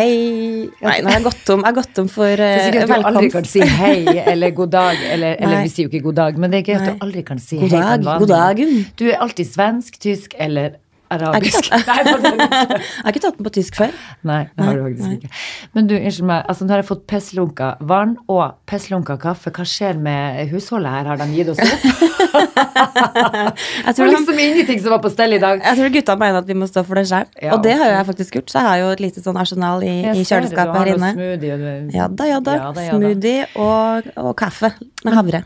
hei. Nei, nå har jeg gått tom, jeg gått tom for Det er sikkert at du aldri kan si hei eller god dag, eller, eller vi sier jo ikke god dag, men det er gøy at du aldri kan si God hei God dag, god dagen. Du er alltid svensk, tysk eller arabisk. Jeg har Nei, Jeg har ikke tatt den på tysk før. Nei, det har du faktisk ikke. Men du, unnskyld meg, altså nå har jeg fått pestlunka vann og pestlunka kaffe. Hva skjer med husholdet her? Har de gitt oss opp? Jeg Det tror, liksom ingenting som var på stell i dag. jeg tror gutta mener at vi må stå for det sjøl. Ja, og det har jeg faktisk gjort, så jeg har jo et lite sånn arsenal i, i kjøleskapet her inne. Smoothie, du... Ja da, ja da. Ja da, ja da. Smoothie og, og kaffe med havre.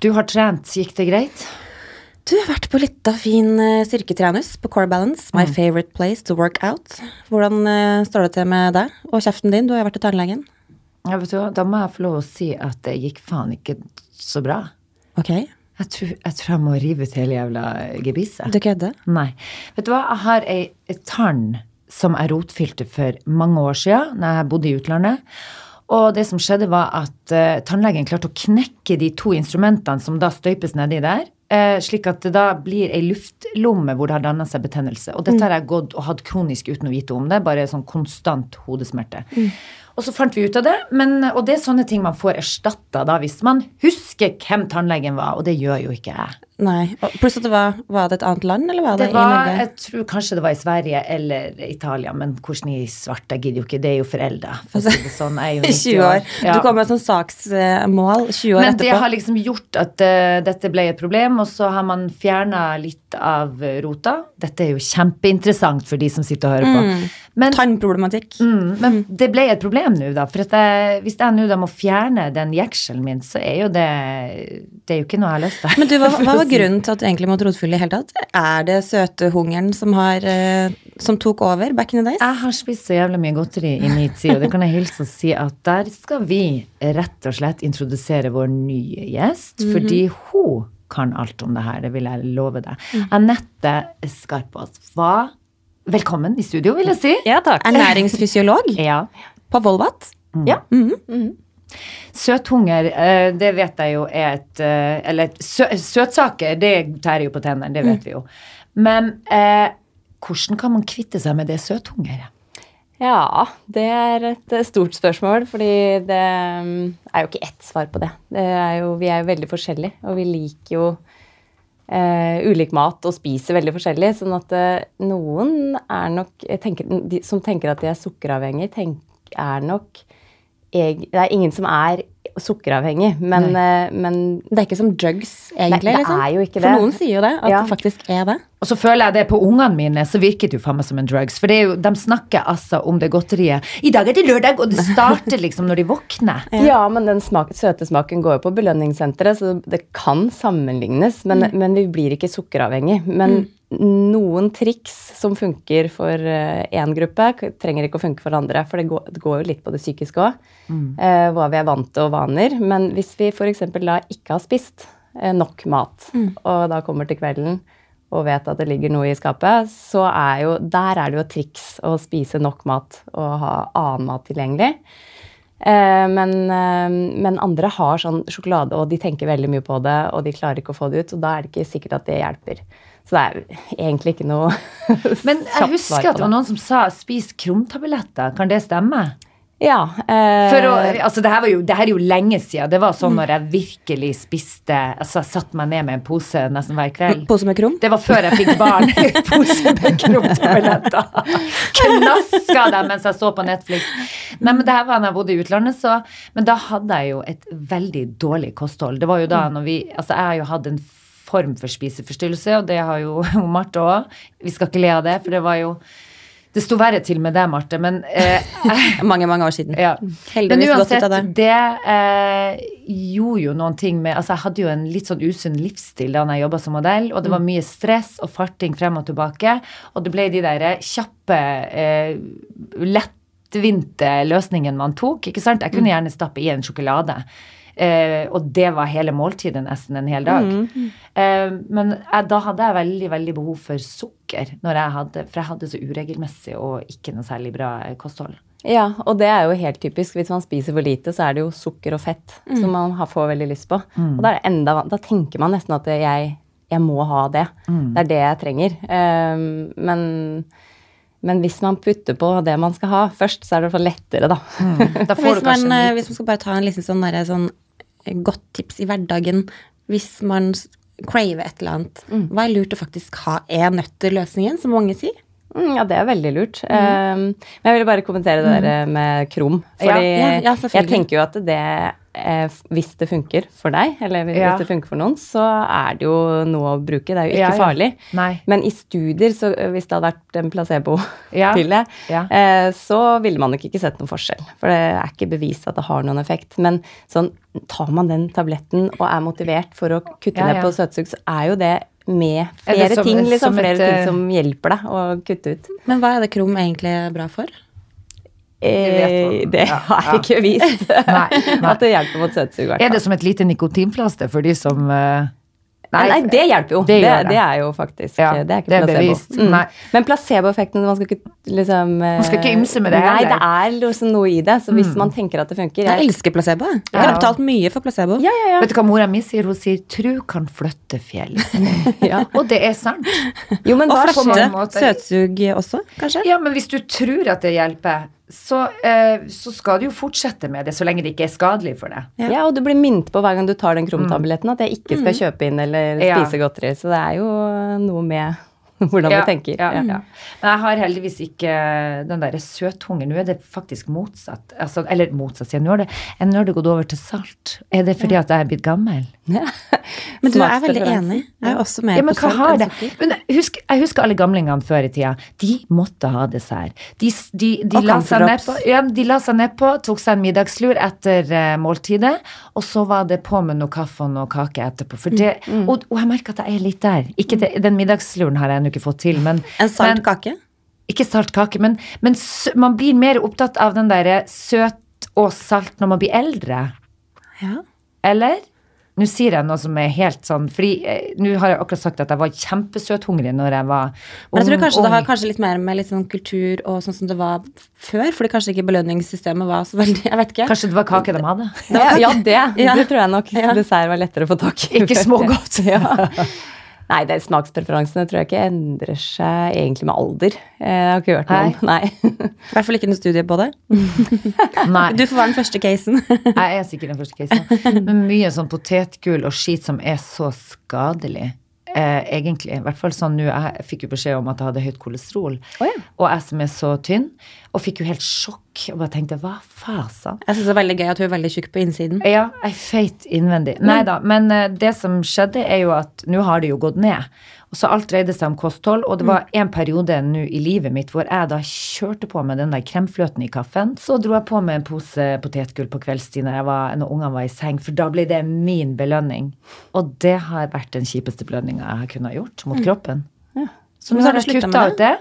Du har trent, gikk det greit? Du har vært på litt av fin eh, styrketrenus på Core Balance, my Mm. favorite place to work out. Hvordan eh, står det til med deg og kjeften din? Du har jo vært til tannlegen. Ja, vet du hva, da må jeg få lov å si at det gikk faen ikke så bra. Ok, Jeg tror jeg, tror jeg må rive ut hele jævla gebisset. du kødder? Nei. Vet du hva, jeg har ei, tann som jeg rotfylte for mange år siden, når jeg bodde i utlandet. Og det som skjedde, var at uh, tannlegen klarte å knekke de to instrumentene som da støypes nedi der, slik at det da blir ei luftlomme hvor det har danna seg betennelse. Og dette har jeg gått og hatt kronisk uten å vite om det, bare sånn konstant hodesmerte. Og så fant vi ut av det, men, og det er sånne ting man får erstatta da hvis man husker hvem tannlegen var, og det gjør jo ikke jeg. Nei. Pluss at det var Var det et annet land, eller var det, Det var, i Norge? jeg tror kanskje det var i Sverige eller Italia, men hvordan i svarte, jeg gidder jo ikke, det er jo forelda. For å si det sånn, jeg er jo 90 20 år. Ja. Du kom med sånn saksmål 20 år Men det har liksom gjort at uh, dette ble et problem, og så har man fjerna litt av rota. Dette er jo kjempeinteressant for de som sitter og hører på. Men, Tannproblematikk. mm, men det ble et problem nå, da. For jeg, hvis jeg nå må fjerne den jekselen min, så er jo det Det er jo ikke noe jeg har lyst til. Men du, hva, hva var grunnen til at du egentlig måtte rotfylle i hele tatt? Er det søtehungeren som har eh, Som tok over back in the days? Jeg har spist så jævlig mye godteri i min tid, og det kan jeg hilse og si at der skal vi rett og slett introdusere vår nye gjest, fordi hun kan alt om det her, det vil jeg love deg. Anette Skarpaas var velkommen i studio, vil jeg si. Ja, takk. Ernæringsfysiolog Ja. på Volvat. Ja. Søthunger, eh, det vet jeg jo er et eh, Eller sø, søtsaker, det tærer jo på tennene, det vet vi jo. Men eh, hvordan kan man kvitte seg med det søthungeret? Ja, det er et stort spørsmål, fordi det mm, er jo ikke ett svar på det. det er jo, vi er jo veldig forskjellige, og vi liker jo eh, ulik mat og spiser veldig forskjellig. Sånn at eh, noen nok tenker, de, som tenker at de er sukkeravhengige, tenk, er nok Det er ingen som er sukkeravhengig, men, eh, men Det er ikke som drugs, egentlig. Det liksom. jo ikke For noen sier jo det, at Ja. det faktisk er det. Og så føler jeg det på ungene mine, så virker det jo faen meg som en drugs. For det er jo, de snakker altså om det godteriet. I dag er det lørdag, og det starter liksom når de våkner. Ja, men den smak, søte smaken går jo på belønningssenteret, så det kan sammenlignes. Men, men vi blir ikke sukkeravhengig. Men noen triks som funker for én gruppe, trenger ikke å funke for andre. For det går, det går jo litt på det psykiske òg. Eh, hva vi er vant til og vaner. Men hvis vi f.eks. da ikke har spist eh, nok mat, og da kommer til kvelden og vet at det ligger noe i skapet, så er jo der er det jo triks å spise nok mat og ha annen mat tilgjengelig. Eh, men, eh, men andre har sånn sjokolade, og de tenker veldig mye på det, og de klarer ikke å få det ut, og da er det ikke sikkert at det hjelper. Så det er egentlig ikke noe Men jeg husker at det var noen som sa 'spis krumtabletter'. Kan det stemme? Ja. eh, For å, altså det, her var jo, det her er jo lenge siden. Det var sånn når jeg virkelig spiste Altså satte meg ned med en pose nesten hver kveld. Pose med krum. Det var før jeg fikk barn. Pose med krumtabletter. Knaska dem mens jeg så på Netflix. Nei, men det her var da jeg bodde i utlandet, så Men da hadde jeg jo et veldig dårlig kosthold. Det var jo da når vi Altså, jeg har jo hatt en form for spiseforstyrrelse, og det har jo Marte òg. Vi skal ikke le av det, for det var jo Det sto verre til med deg, Marte, men eh, Mange, mange år siden. ja. Heldigvis Men ut av uansett, det. det eh, gjorde jo noen ting med Altså, jeg hadde jo en litt sånn usunn livsstil da jeg jobba som modell, og det Mm. var mye stress og farting frem og tilbake, og det ble de der kjappe, eh, lettvinte løsningene man tok, ikke sant? Jeg Mm. kunne gjerne stappe i en sjokolade. Eh, og det var hele måltidet nesten en hel dag. Mm. Eh, men jeg, da hadde jeg veldig veldig behov for sukker, når jeg hadde, for jeg hadde så uregelmessig og ikke noe særlig bra eh, kosthold. Ja, og det er jo helt typisk. Hvis man spiser for lite, så er det jo sukker og fett Mm. som man får veldig lyst på. Og da, er det enda, da tenker man nesten at jeg, jeg må ha det. Mm. Det er det jeg trenger. Um, men Men hvis man putter på det man skal ha først, så er det i hvert fall lettere, da. Da får Hvis du man, eh, hvis man skal bare ta en liten sånn, der, sånn godt tips i hverdagen Hvis man craver et eller annet, hva er lurt å faktisk ha? Er nøtter løsningen, som mange sier? Mm, ja, det er veldig lurt. Um, men jeg ville bare kommentere det der med krom. Mm. Ja, Fordi ja, ja, jeg tenker jo at det eh, Hvis det funker for deg, eller hvis Ja. det funker for noen, så er det jo noe å bruke. Det er jo ikke Ja, ja. farlig. Nei. Men i studier, så eh, hvis det hadde vært en placebo Ja, til det, ja. eh, så ville man nok ikke sett noen forskjell. For det er ikke bevist at det har noen effekt. Men sånn, tar man den tabletten og er motivert for å kutte Ja, ned på søtsug, så er jo det med Er det flere som- ting, liksom, som flere et, ting som hjelper deg å kutte ut. Men hva er det krom egentlig bra for? Eh, det ja, jeg ja. ikke vist Nei, nei. at det hjelper mot søtsug. Er det som et lite nikotinplaster for de som eh, Nei, nei, det hjelper jo. Det Det, det, det. er jo faktisk Ja, Det er ikke det er placebo. bevist. Nei. Men placeboeffekten Man skal ikke liksom Man skal ikke ymse med det Nei, heller. det er liksom noe i det. Så hvis man tenker at det funker Jeg jeg, elsker placebo. Jeg Ja. har betalt mye for placebo. Ja, ja, ja. Vet du hva mora mi sier? Hun sier 'tru kan flytte fjell'. ja. Og det er sant. Jo, men Og flytte søtsug også, kanskje? Ja, men hvis du tror at det hjelper, så, eh, så skal du jo fortsette med det så lenge det ikke er skadelig for deg. Ja. Ja, og du blir minnet på hver gang du tar den krumtabletten at jeg ikke skal kjøpe inn eller spise Ja. godteri. Så det er jo noe med hvordan Ja, vi tenker. Ja, Ja. ja. Men jeg har heldigvis ikke den derre søthungeren. Nå er det faktisk motsatt. Altså, eller motsatt, jeg. Nå det, nå har det gått over til salt. Er det fordi at jeg er blitt gammel? Men du er veldig enig. Jeg er også mer Ja, men på salt enn sukker. Men husker, jeg husker alle gamlingene før i tida. De måtte ha dessert. De, de, de, la seg ned på ja, de la seg nedpå, tok seg en middagslur etter uh, måltidet, og så var det på med noe kaffe og noe kake etterpå. Det, Mm, og, og jeg merker at jeg er litt der. Ikke det, den middagsluren har jeg ikke fått til, men En salt men- kake? Ikke salt kake, men, men man blir mer opptatt av den derre søt og salt når man blir eldre. Ja. Eller? Nå sier jeg noe som er helt sånn Fordi eh, nå har jeg akkurat sagt at jeg var kjempesøthungrig når jeg var ung. Men jeg tror kanskje det har kanskje litt mer med litt sånn kultur og sånn som det var før, fordi kanskje ikke belønningssystemet var så veldig Jeg vet ikke. Kanskje det var kake de hadde? Ja, ja, det, Ja. det tror jeg nok Ja. dessert var lettere å få tak i. Ikke smågodt. ja. Nei, det smakspreferansene tror jeg ikke endrer seg egentlig med alder. Jeg har ikke hørt noe om Nei. I hvert fall ikke noe studie på det. Nei. Du får være den første casen. Jeg er sikkert den første casen. Men mye sånn potetgull og skit som er så skadelig. Eh, egentlig. I hvert fall sånn nå. Jeg fikk jo beskjed om at jeg hadde høyt kolesterol. Oh, ja. Og jeg som er så tynn. Og fikk jo helt sjokk. Og bare tenkte hva fasen? Jeg syns det er veldig gøy at hun er veldig tjukk på innsiden. Ja, jeg er feit innvendig. Nei da, men eh, det som skjedde, er jo at nå har det jo gått ned. Og så alt dreide seg om kosthold, og det var en periode nå i livet mitt hvor jeg da kjørte på med den der kremfløten i kaffen. Så dro jeg på med en pose potetgull på kveldstid når, var, når ungene var i seng, for da ble det min belønning. Og det har vært den kjipeste belønninga jeg har kunnet ha gjort mot kroppen. Så nå har jeg kutta ut det.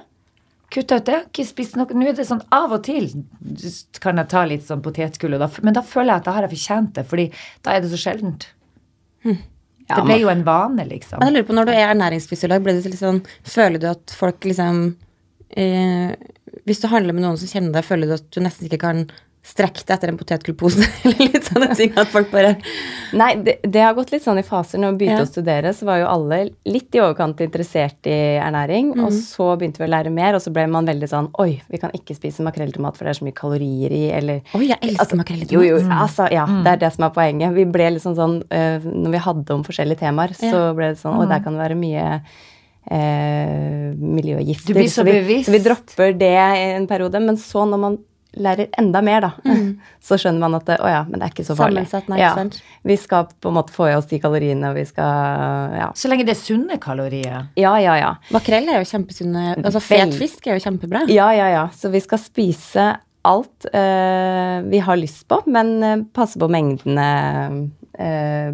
Kutta ut det, ikke spist noe. Nå er det sånn av og til kan jeg ta litt sånn potetgull, men da føler jeg at da har jeg fortjent det, fordi da er det så sjeldent. Det ble jo en vane, liksom. Men jeg lurer på, når du er ernæringsfysiolog, blir det litt sånn Føler du at folk liksom eh, Hvis du handler med noen som kjenner deg, føler du at du nesten ikke kan strekke deg etter en potetgullpose? Eller litt sånne ting at folk bare Nei, det, det har gått litt sånn i faser. Når vi begynte Ja. å studere, så var jo alle litt i overkant interessert i ernæring. Og så begynte vi å lære mer, og så ble man veldig sånn Oi, vi kan ikke spise makrelltomat, for det er så mye kalorier i, eller Oi, jeg elsker Altså, makrell i Jo, jo, altså, ja, det er det som er poenget. Vi ble liksom sånn, uh, Når vi hadde om forskjellige temaer, så ble det sånn Oi, der kan det være mye eh, miljøgifter. Du blir så vi, bevisst. så vi dropper det en periode. Men så, når man lærer enda mer, da, så skjønner man at det, å ja, men det er ikke så farlig. Sammensatt, nei, ja, sant? vi skal på en måte få i oss de kaloriene, og vi skal Ja, Så lenge det er sunne kalorier. ja, ja. ja. Makrell er jo kjempesunne. Altså fet fisk er jo kjempebra. Ja, ja, ja. Så vi skal spise alt eh, vi har lyst på, men eh, passe på mengdene eh,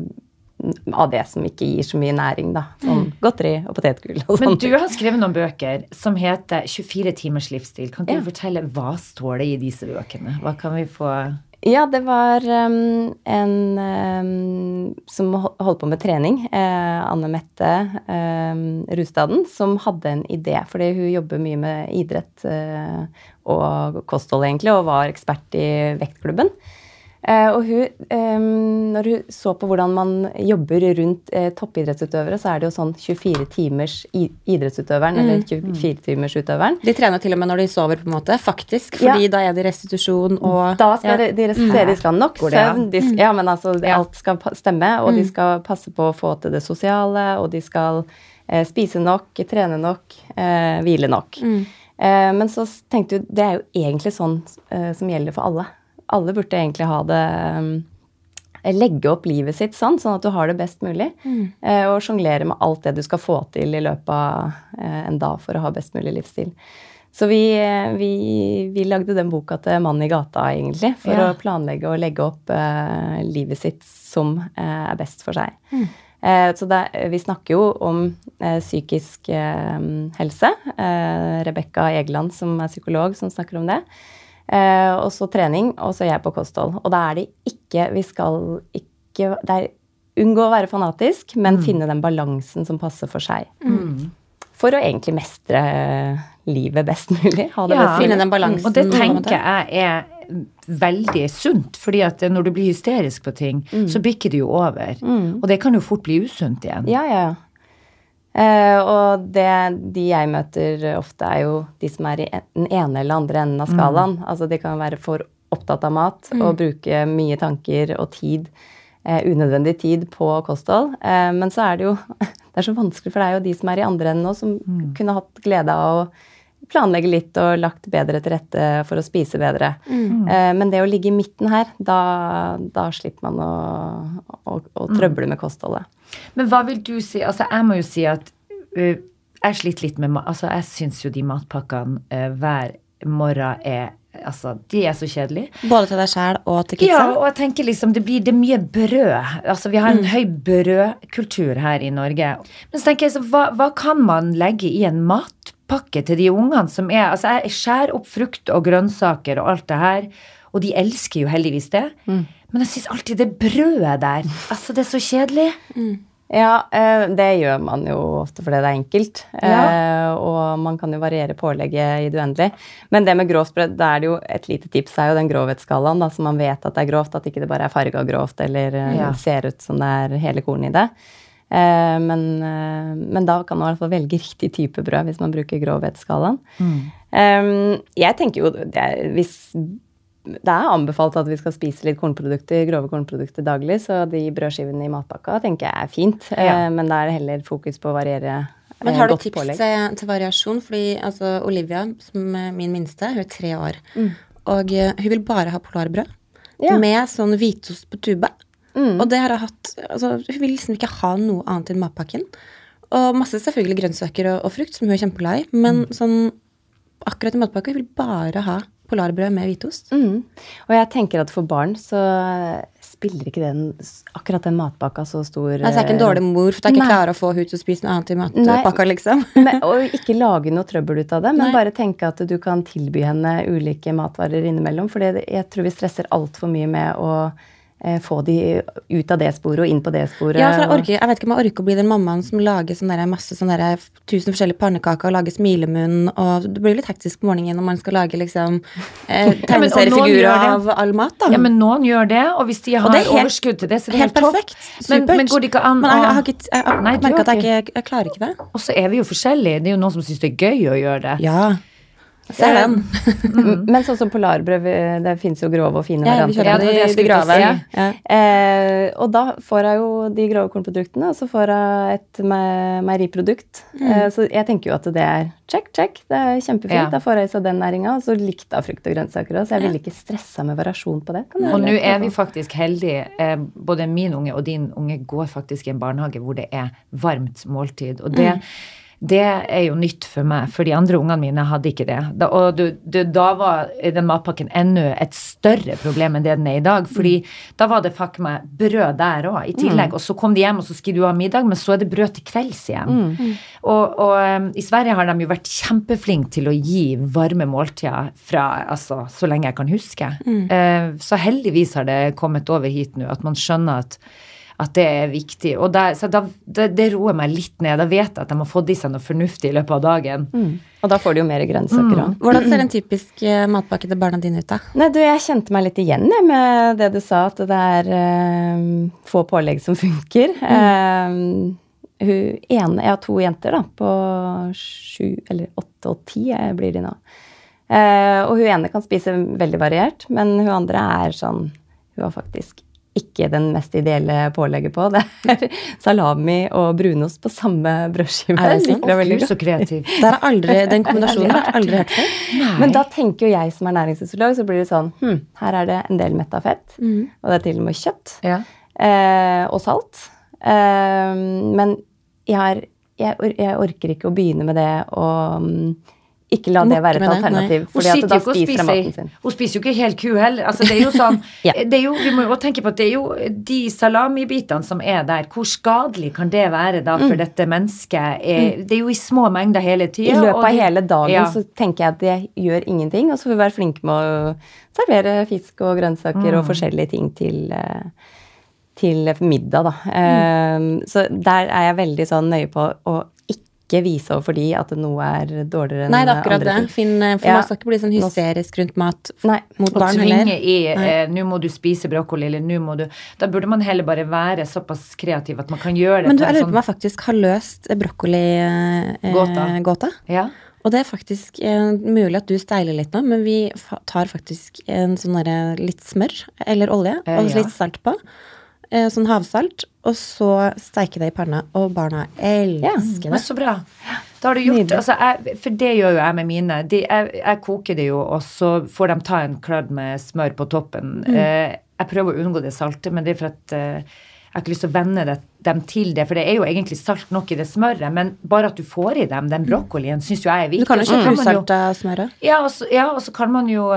av det som ikke gir så mye næring, da. Sånn godteri og potetgull og Men sånn. du har skrevet noen bøker som heter 24 timers livsstil. Kan ikke Ja. du fortelle hva står det i disse bøkene? Hva kan vi få Ja, det var um, en um, som holdt på med trening, eh, Anne Mette um, Rustaden, som hadde en idé, fordi hun jobber mye med idrett eh, og kosthold, egentlig, og var ekspert i vektklubben. Eh, og hun, når hun så på hvordan man jobber rundt eh, toppidrettsutøvere, så er det jo sånn 24 timers idrettsutøveren, idrettsutøveren, eller 24 timers utøveren. De trener til og med når de sover, på en måte, faktisk. Fordi Ja. da er det restitusjon og Da skal ja. de, de de skal ha nok søvn, de, ja, men altså alt skal stemme, og de skal passe på å få til det sosiale, og de skal eh, spise nok, trene nok, eh, hvile nok. Eh, men så tenkte du, det er jo egentlig sånn som gjelder for alle. Alle burde egentlig ha det eh, Legge opp livet sitt sånn, sånn at du har det best mulig. Mm. og sjonglere med alt det du skal få til i løpet av eh, en dag for å ha best mulig livsstil. Så vi, eh, vi, vi lagde den boka til Mannen i gata, egentlig, for Ja. å planlegge og legge opp uh, livet sitt som uh, er best for seg. Eh, så det, vi snakker jo om eh, psykisk eh, helse. Eh, Rebekka Egeland, som er psykolog, som snakker om det. Eh, og så trening, og så jeg på kosthold. Og da er det ikke Vi skal ikke det er, Unngå å være fanatisk, men finne den balansen som passer for seg. For å egentlig mestre livet best mulig. Ha det Ja. best Finne mulig. den balansen. Og det tenker jeg er veldig sunt, fordi at når du blir hysterisk på ting, så bikker det jo over. Og det kan jo fort bli usunt igjen. Ja, ja, Eh, og det, de jeg møter ofte, er jo de som er i den ene eller andre enden av skalaen. Altså de kan være for opptatt av mat og bruke mye tanker og tid, eh, unødvendig tid på kosthold. Eh, men så er det jo Det er så vanskelig, for det er jo de som er i andre enden nå, som kunne hatt glede av å planlegge litt og lagt bedre til rette for å spise bedre. Mm. men det å ligge i midten her, da, da slipper man å, å, å trøble med kostholdet. Men hva vil du si? Altså, jeg må jo si at uh, jeg sliter litt med Altså, jeg syns jo de matpakkene uh, hver morgen er Altså, de er så kjedelige. Både til deg sjæl og til Ja, og jeg tenker liksom det blir det er mye brød. Altså, vi har en høy brødkultur her i Norge. Men så tenker jeg så, hva, hva kan man legge i en matpakke til de ungene som er Altså, jeg skjærer opp frukt og grønnsaker og alt det her, og de elsker jo heldigvis det. Men jeg syns alltid det brødet der Altså, det er så kjedelig. Ja, eh, det gjør man jo ofte fordi det er enkelt. Ja. Eh, og man kan jo variere pålegget i det uendelige. Men det med grovt brød, da er det jo et lite tips er jo den grovhetsskalaen, da, så man vet at det er grovt, at ikke det bare er farga grovt eller eh, Ja. ser ut som det er hele kornet i det. Eh, men, eh, men da kan man i hvert fall velge riktig type brød hvis man bruker grovhetsskalaen. Eh, jeg tenker jo det er, hvis det er anbefalt at vi skal spise litt kornprodukter, grove kornprodukter daglig, så de brødskivene i matpakka tenker jeg er fint. Ja. Eh, Men det er heller fokus på å variere Men har du tips pålegg. til, variasjon? Fordi altså, Olivia, som er min minste, hun er tre år. Og eh, hun vil bare ha polarbrød Ja. med sånn hvitost på tube. Og det har jeg hatt altså, Hun vil liksom ikke ha noe annet enn matpakken. Og masse selvfølgelig grønnsaker og, og frukt, som hun er kjempeglad i. Men sånn akkurat i matpakka, hun vil bare ha polarbrød med hvitost. Mm. Og jeg tenker at for barn så spiller ikke den, akkurat den matpakka så stor Nei, jeg er ikke en dårlig mor for at jeg ikke Nei. klarer å få henne til å spise noe annet i matpakka, liksom. men, Og ikke lage noe trøbbel ut av det, men Nei. bare tenke at du kan tilby henne ulike matvarer innimellom. For jeg tror vi stresser altfor mye med å få de ut av det sporet og inn på det sporet. Ja, for jeg, orker, jeg vet ikke om jeg orker å bli den mammaen som lager sånn der, masse sånn der, tusen forskjellige pannekaker og lager smilemunn, og det blir litt hektisk på morgenen når man skal lage liksom eh, tegneseriefigurer ja, av all mat, da. Ja, men noen gjør det, og hvis de har er helt- overskudd til det, så er det helt, helt perfekt. Men, men går det ikke an å jeg, jeg, har ikke, jeg, jeg Nei, merker at jeg, ikke- ikke, jeg klarer ikke det. Og så er vi jo forskjellige. Det er jo noen som syns det er gøy å gjøre det. Ja. Ser den. Mm. Men sånn som polarbrød, det fins jo grove og fine Ja, vi varianter. kjøper Ja, de, til si. Ja. Eh, og da får jeg jo de grove kornproduktene, og så får jeg et me- meieriprodukt. Mm. Eh, så jeg tenker jo at det er check, check. Det er kjempefint. Ja. Da får jeg i seg den næringa, og så likte jeg frukt og grønnsaker òg. Så jeg ville ikke stressa med variasjon på det. Og nå er vi faktisk heldige. Eh, både min unge og din unge går faktisk i en barnehage hvor det er varmt måltid. Og det, det er jo nytt for meg, for de andre ungene mine hadde ikke det. Da, og du, du, da var den matpakken ennå et større problem enn det den er i dag. fordi da var det fuck meg brød der òg, i tillegg. Og så kom de hjem, og så skulle du ha middag, men så er det brød til kvelds igjen. Og, og um, i Sverige har de jo vært kjempeflinke til å gi varme måltider fra altså, så lenge jeg kan huske. Uh, så heldigvis har det kommet over hit nå, at man skjønner at At det er viktig. Og der, så da, det, det roer meg litt ned. Da vet jeg at de har fått i seg noe fornuftig i løpet av dagen. Og da får de jo mer grønnsaker òg. Hvordan ser en typisk eh, matpakke til barna dine ut, da? Nei, du, jeg kjente meg litt igjen jeg, med det du sa, at det er øh, få pålegg som funker. Eh, hun ene, jeg har to jenter da, på sju, eller åtte og ti blir de nå. Eh, og hun ene kan spise veldig variert, men hun andre er sånn Hun har faktisk ikke den mest ideelle pålegget på. Det er salami og brunost på samme brødskive. Er det sant? Gud, så kreativ. Aldri, den kombinasjonen har jeg aldri hørt før. Men da tenker jo jeg som er næringsfysiolog, så blir det sånn hm, Her er det en del metta fett, og det er til og med kjøtt. Ja. eh, og salt. Eh, men jeg, har, jeg, jeg orker ikke å begynne med det og mm, ikke la det være et alternativ. Hun spiser hun maten spiser sin. Hun spiser jo ikke helt ku heller. Altså, det er jo sånn Ja. det er jo, Vi må jo tenke på at det er jo de salamibitene som er der. Hvor skadelig kan det være da for dette mennesket? Eh, Det er jo i små mengder hele I løpet av hele dagen ja. så tenker jeg at det gjør ingenting, og så får vi være flinke med å servere fisk og grønnsaker Mm. og forskjellige ting til, eh, til middag, da. Eh, så der er jeg veldig sånn nøye på å ikke vise overfor de at noe er dårligere enn andre. Nei, det er akkurat det. Finn, eh, for Ja. man skal ikke bli sånn hysterisk rundt mat Nei. mot Og barn tvinge i eh, 'nå må du spise brokkoli', eller 'nå må du Da burde man heller bare være såpass kreativ at man kan gjøre det Men du, jeg lurer på sånn om jeg faktisk har løst Gåta. brokkoligåta. ja. Og det er faktisk eh, mulig at du steiler litt nå, men vi tar faktisk en sånn derre litt smør eller olje Eh, og ja. litt salt på. Eh, sånn havsalt. Og så steike det i panna. Og barna elsker det. Ja, så bra. Da har du gjort altså jeg, For det gjør jo jeg med mine. De, jeg, jeg koker det jo, og så får de ta en kladd med smør på toppen. Eh, jeg prøver å unngå det salte, men det er for at eh, jeg har ikke lyst til å vende det, dem til det. For det er jo egentlig salt nok i det smøret, men bare at du får i dem den brokkolien, syns jo jeg er viktig. Du kan jo ikke så smøret. ja, og så, ja, kan man jo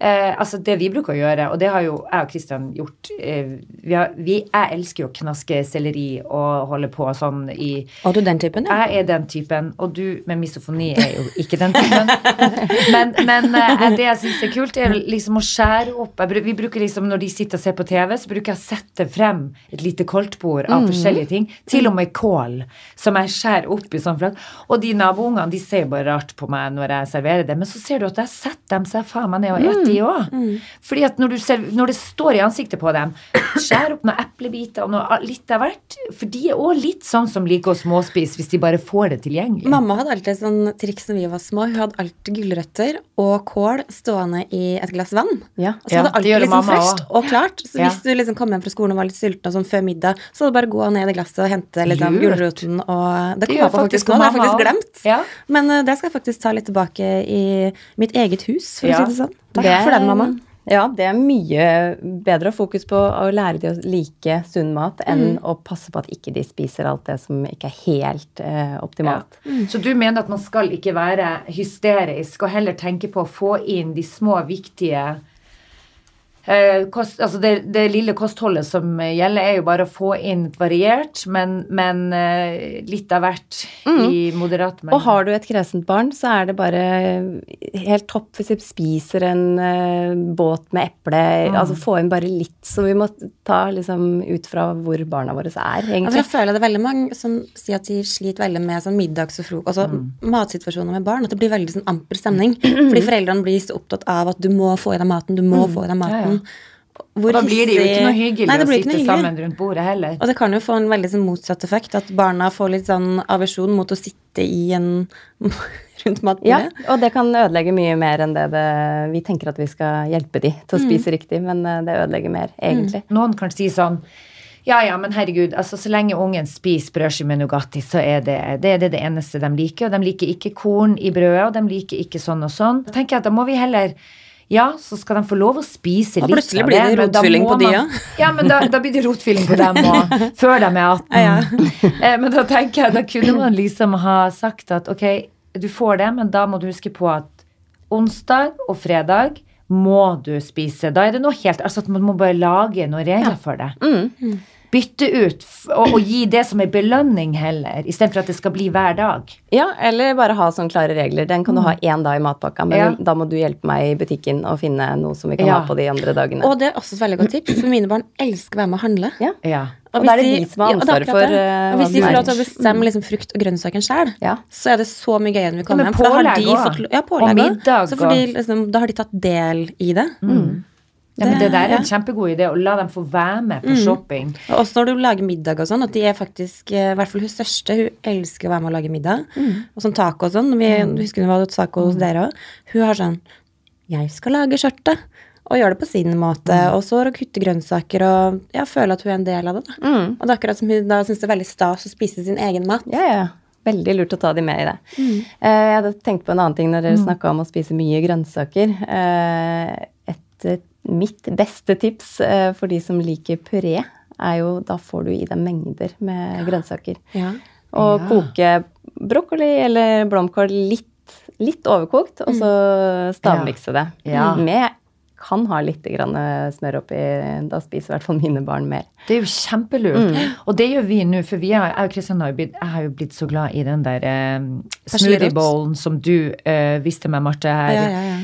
eh, Altså, det vi bruker å gjøre, og det har jo jeg og Kristian gjort eh, vi har, vi, Jeg elsker jo å knaske selleri og holde på sånn i Og du den typen, ja? Jeg er den typen, og du med misofoni er jo ikke den typen. Men, men eh, det jeg syns er kult, er liksom å skjære opp jeg, Vi bruker liksom, Når de sitter og ser på TV, så bruker jeg å sette frem et lite koldtbord av forskjellige ting. Til og med kål, som jeg skjærer opp i sånn flak. Og de naboungene de ser bare rart på meg når jeg serverer det, men så ser du at jeg setter dem seg faen meg ned og spiser de òg. Fordi at når, du ser, når det står i ansiktet på dem, skjær opp noen eplebiter og noe litt av hvert. For de er òg litt sånn som liker å småspise hvis de bare får det tilgjengelig. Mamma hadde alltid sånn triks når vi var små. Hun hadde alltid gulrøtter og kål stående i et glass vann. Ja. Så hadde det alltid liksom ferskt og klart. Så Ja. hvis du liksom kom hjem fra skolen og var litt sulten og sånn før middag, så var det bare å gå ned i glasset og hente liksom Lurt. gulroten og Det kommer kom jeg på faktisk nå, det har jeg faktisk glemt. Ja. Men uh, det skal jeg faktisk ta litt tilbake i mitt eget hus, for Ja. å si det sånn. Takk Det er- for den, mamma. Ja, det er mye bedre å fokus på å lære de å like sunn mat enn å passe på at ikke de spiser alt det som ikke er helt uh, optimalt. Så du mener at man skal ikke være hysterisk, og heller tenke på å få inn de små, viktige kost, altså det, det lille kostholdet som gjelder, er jo bare å få inn variert, men, men eh, litt av hvert i moderat mengde. Og har du et kresent barn, så er det bare helt topp hvis du spiser en eh, båt med eple. Altså få inn bare litt. Så vi må ta liksom ut fra hvor barna våre er, Altså, egentlig. jeg føler det er veldig mange som sier at de sliter veldig med sånn middags- og frokost, altså matsituasjoner med barn, at det blir veldig sånn amper stemning. Fordi foreldrene blir så opptatt av at du må få i deg maten, du må få i deg maten. Hvor Og da blir det jo ikke noe hyggelig Nei, å sitte hyggelig. sammen rundt bordet heller. Og det kan jo få en veldig sånn motsatt effekt, at barna får litt sånn aversjon mot å sitte i en rundt Ja, matbordet. og det kan ødelegge mye mer enn det det Vi tenker at vi skal hjelpe de til å spise riktig, men eh, det ødelegger mer, egentlig. Noen kan si sånn ja, ja, men herregud, altså så lenge ungen spiser brødskive med Nugatti, så er det, det er det, det eneste de liker. Og de liker ikke korn i brødet, og de liker ikke sånn og sånn. Da tenker jeg at da må vi heller ja, så skal de få lov å spise litt av det. plutselig blir det rotfylling på de, ja. Ja, men da, da blir det rotfylling på dem òg, før de er 18. Eh, Men da tenker jeg, da kunne man liksom ha sagt at ok, du får det, men da må du huske på at onsdag og fredag må du spise. Da er det noe helt Altså at man må bare lage noen regler for det. Bytte ut og, og gi det som en belønning heller, istedenfor at det skal bli hver dag. Ja, eller bare ha sånne klare regler. Den kan du ha én dag i matpakka, men Ja. da må du hjelpe meg i butikken og finne noe som vi kan Ja. ha på de andre dagene. Og det er også et veldig godt tips, for mine barn elsker å være med å handle. ja. Ja. Og da er det de som har og ansvaret for eh, Og hvis de får lov til å bestemme liksom, frukt og grønnsaker sjøl, Ja. så er det så mye gøyere når vi Ja, kommer men hjem. For da har, de fått, ja, Og pålegg og middag Så får de, og- liksom, da har de tatt del i det. Ja, men det der er en kjempegod idé, å la dem få være med på shopping. Og også når du lager middag og sånn, at de er faktisk eh, I hvert fall hun største, hun elsker å være med og lage middag. Og sånn taco og sånn. Vi, Husker du var taco hos dere òg? Hun har sånn Jeg skal lage skjørtet. Og gjøre det på sin måte. Og så kutte grønnsaker og ja, føle at hun er en del av det. Da. Mm. Og det er akkurat som hun da syns det er veldig stas å spise sin egen mat. Ja, ja. Veldig lurt å ta de med i det. Mm. Eh, Jeg hadde tenkt på en annen ting når dere snakka om å spise mye grønnsaker. Eh, Et, mitt beste tips eh, for de som liker puré, er jo da får du i deg mengder med grønnsaker. Ja. Og Ja. koke brokkoli eller blomkål litt, litt overkokt, og så stavmikse det. Ja. Med kan ha litt grann smør oppi. Da spiser i hvert fall mine barn mer. Det er jo kjempelurt. Og det gjør vi nå, for vi har, jeg Kristian har jo blitt, jeg har jo blitt så glad i den der eh, smoothie-bowlen som du eh, viste meg, Marte, her. Ja, ja, ja.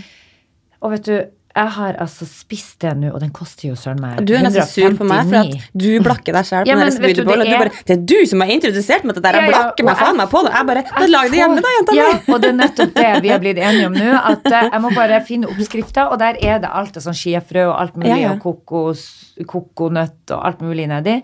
Og vet du, jeg har altså spist det nå, og den koster jo søren meg 159. du er nesten sur på meg for at du blakker deg sjøl på Ja, men du, det er- bare Det er du som har introdusert meg til det der. Jeg Ja, ja, blakker meg faen meg på det. Jeg bare Jeg Lag det hjemme, da, jenta ja, mi. og det er nettopp det vi har blitt enige om nå. At eh, jeg må bare finne oppskrifter, og der er det alt av sånn skiafrø og alt mulig, Ja, ja. og kokos, kokonøtt og alt mulig nedi.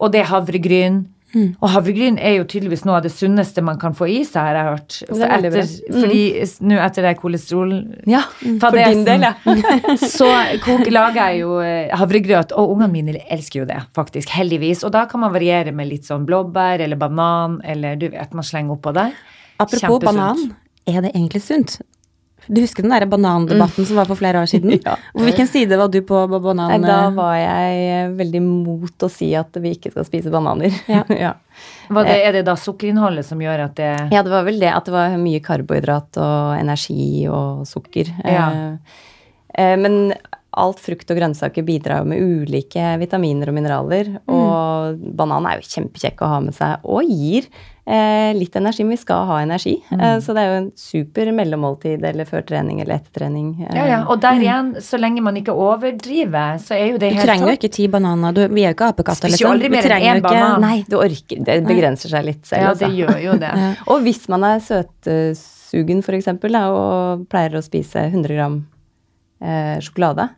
Og det er havregryn. Mm. Og havregryn er jo tydeligvis noe av det sunneste man kan få i seg, har jeg hørt. For etter, mm. fordi nå etter det kolesterol... Ja, for din del, ja. så kok, lager jeg jo eh, havregrøt, og ungene mine elsker jo det, faktisk. Heldigvis. Og da kan man variere med litt sånn blåbær eller banan, eller du vet, man slenger oppå der. Apropos banan, er det egentlig sunt? Du husker den der banandebatten som var for flere år siden? Ja. Hvilken side var du på på banan? Nei, da var jeg eh, veldig mot å si at vi ikke skal spise bananer. Ja. ja. Hva det, er det da sukkerinnholdet som gjør at det Ja, det var vel det at det var mye karbohydrat og energi og sukker. Ja. Eh, eh, Men alt frukt og grønnsaker bidrar jo med ulike vitaminer og mineraler. Og banan er jo kjempekjekk å ha med seg, og gir eh, litt energi. Men vi skal ha energi. Eh, så det er jo en super mellommåltid eller før trening eller etter trening. Eh, Ja, ja. Og der igjen, så lenge man ikke overdriver, så er jo det helt Du trenger jo ikke ti bananer. Du, vi er jo ikke apekatter. Spiser aldri mer enn én banan. Nei, du orker. Det begrenser seg litt selv. Ja, altså. det gjør jo det. Og hvis man er søtsugen for eksempel, og pleier å spise 100 gram eh, sjokolade,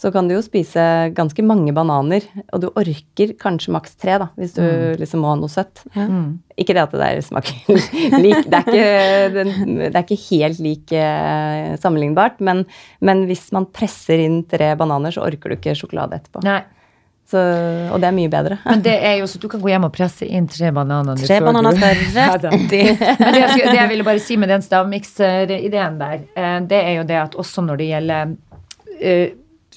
så kan du jo spise ganske mange bananer, og du orker kanskje maks tre, da, hvis du liksom må ha noe søtt. Ikke det at det der smaker lik, det er ikke, det er ikke helt lik eh, sammenlignbart, men, men hvis man presser inn tre bananer, så orker du ikke sjokolade etterpå. Nei. Så, og det er mye bedre. Men det er jo så du kan gå hjem og presse inn tre bananer. Tre bananer du- skal rett i. Men det jeg, skulle- det jeg ville bare si med den stavmikserideen der, eh, det er jo det at også når det gjelder eh,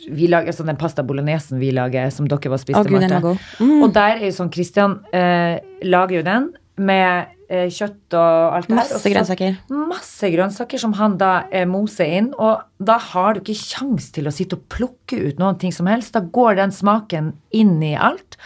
vi lager sånn den pasta bolognesen vi lager, som dere var spiste, oh, Gud, Marte. Mm. Og der er jo sånn Christian eh, lager jo den med eh, kjøtt og alt det her. Masse grønnsaker. Masse grønnsaker som han da eh, moser inn, og da har du ikke kjangs til å sitte og plukke ut noen ting som helst. Da går den smaken inn i alt.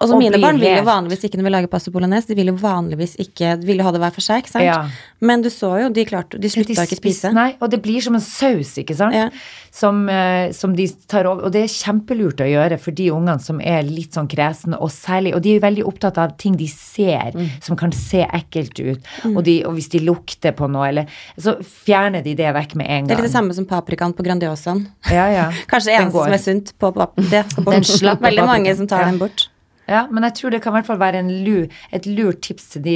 Og og mine barn vil jo vanligvis ikke når vi lager pasta bolognese, de vil jo vanligvis ikke De vil jo ha det hver for seg, ikke sant? Ja. Men du så jo, de klarte De slutta ikke å spise. Nei, og det blir som en saus, ikke sant? Ja. Som, eh, som de tar over. Og det er kjempelurt å gjøre for de ungene som er litt sånn kresne, og særlig Og de er jo veldig opptatt av ting de ser, Mm. som kan se ekkelt ut. Og, de, og hvis de lukter på noe, eller Så fjerner de det vekk med en gang. Det er litt det samme som paprikaen på Grandiosaen. Ja, ja. Kanskje eneste som er sunt på pap det skal. Den slapper Veldig mange som tar Ja. den bort. Ja, men jeg tror det kan i hvert fall være en lur, et lurt tips til de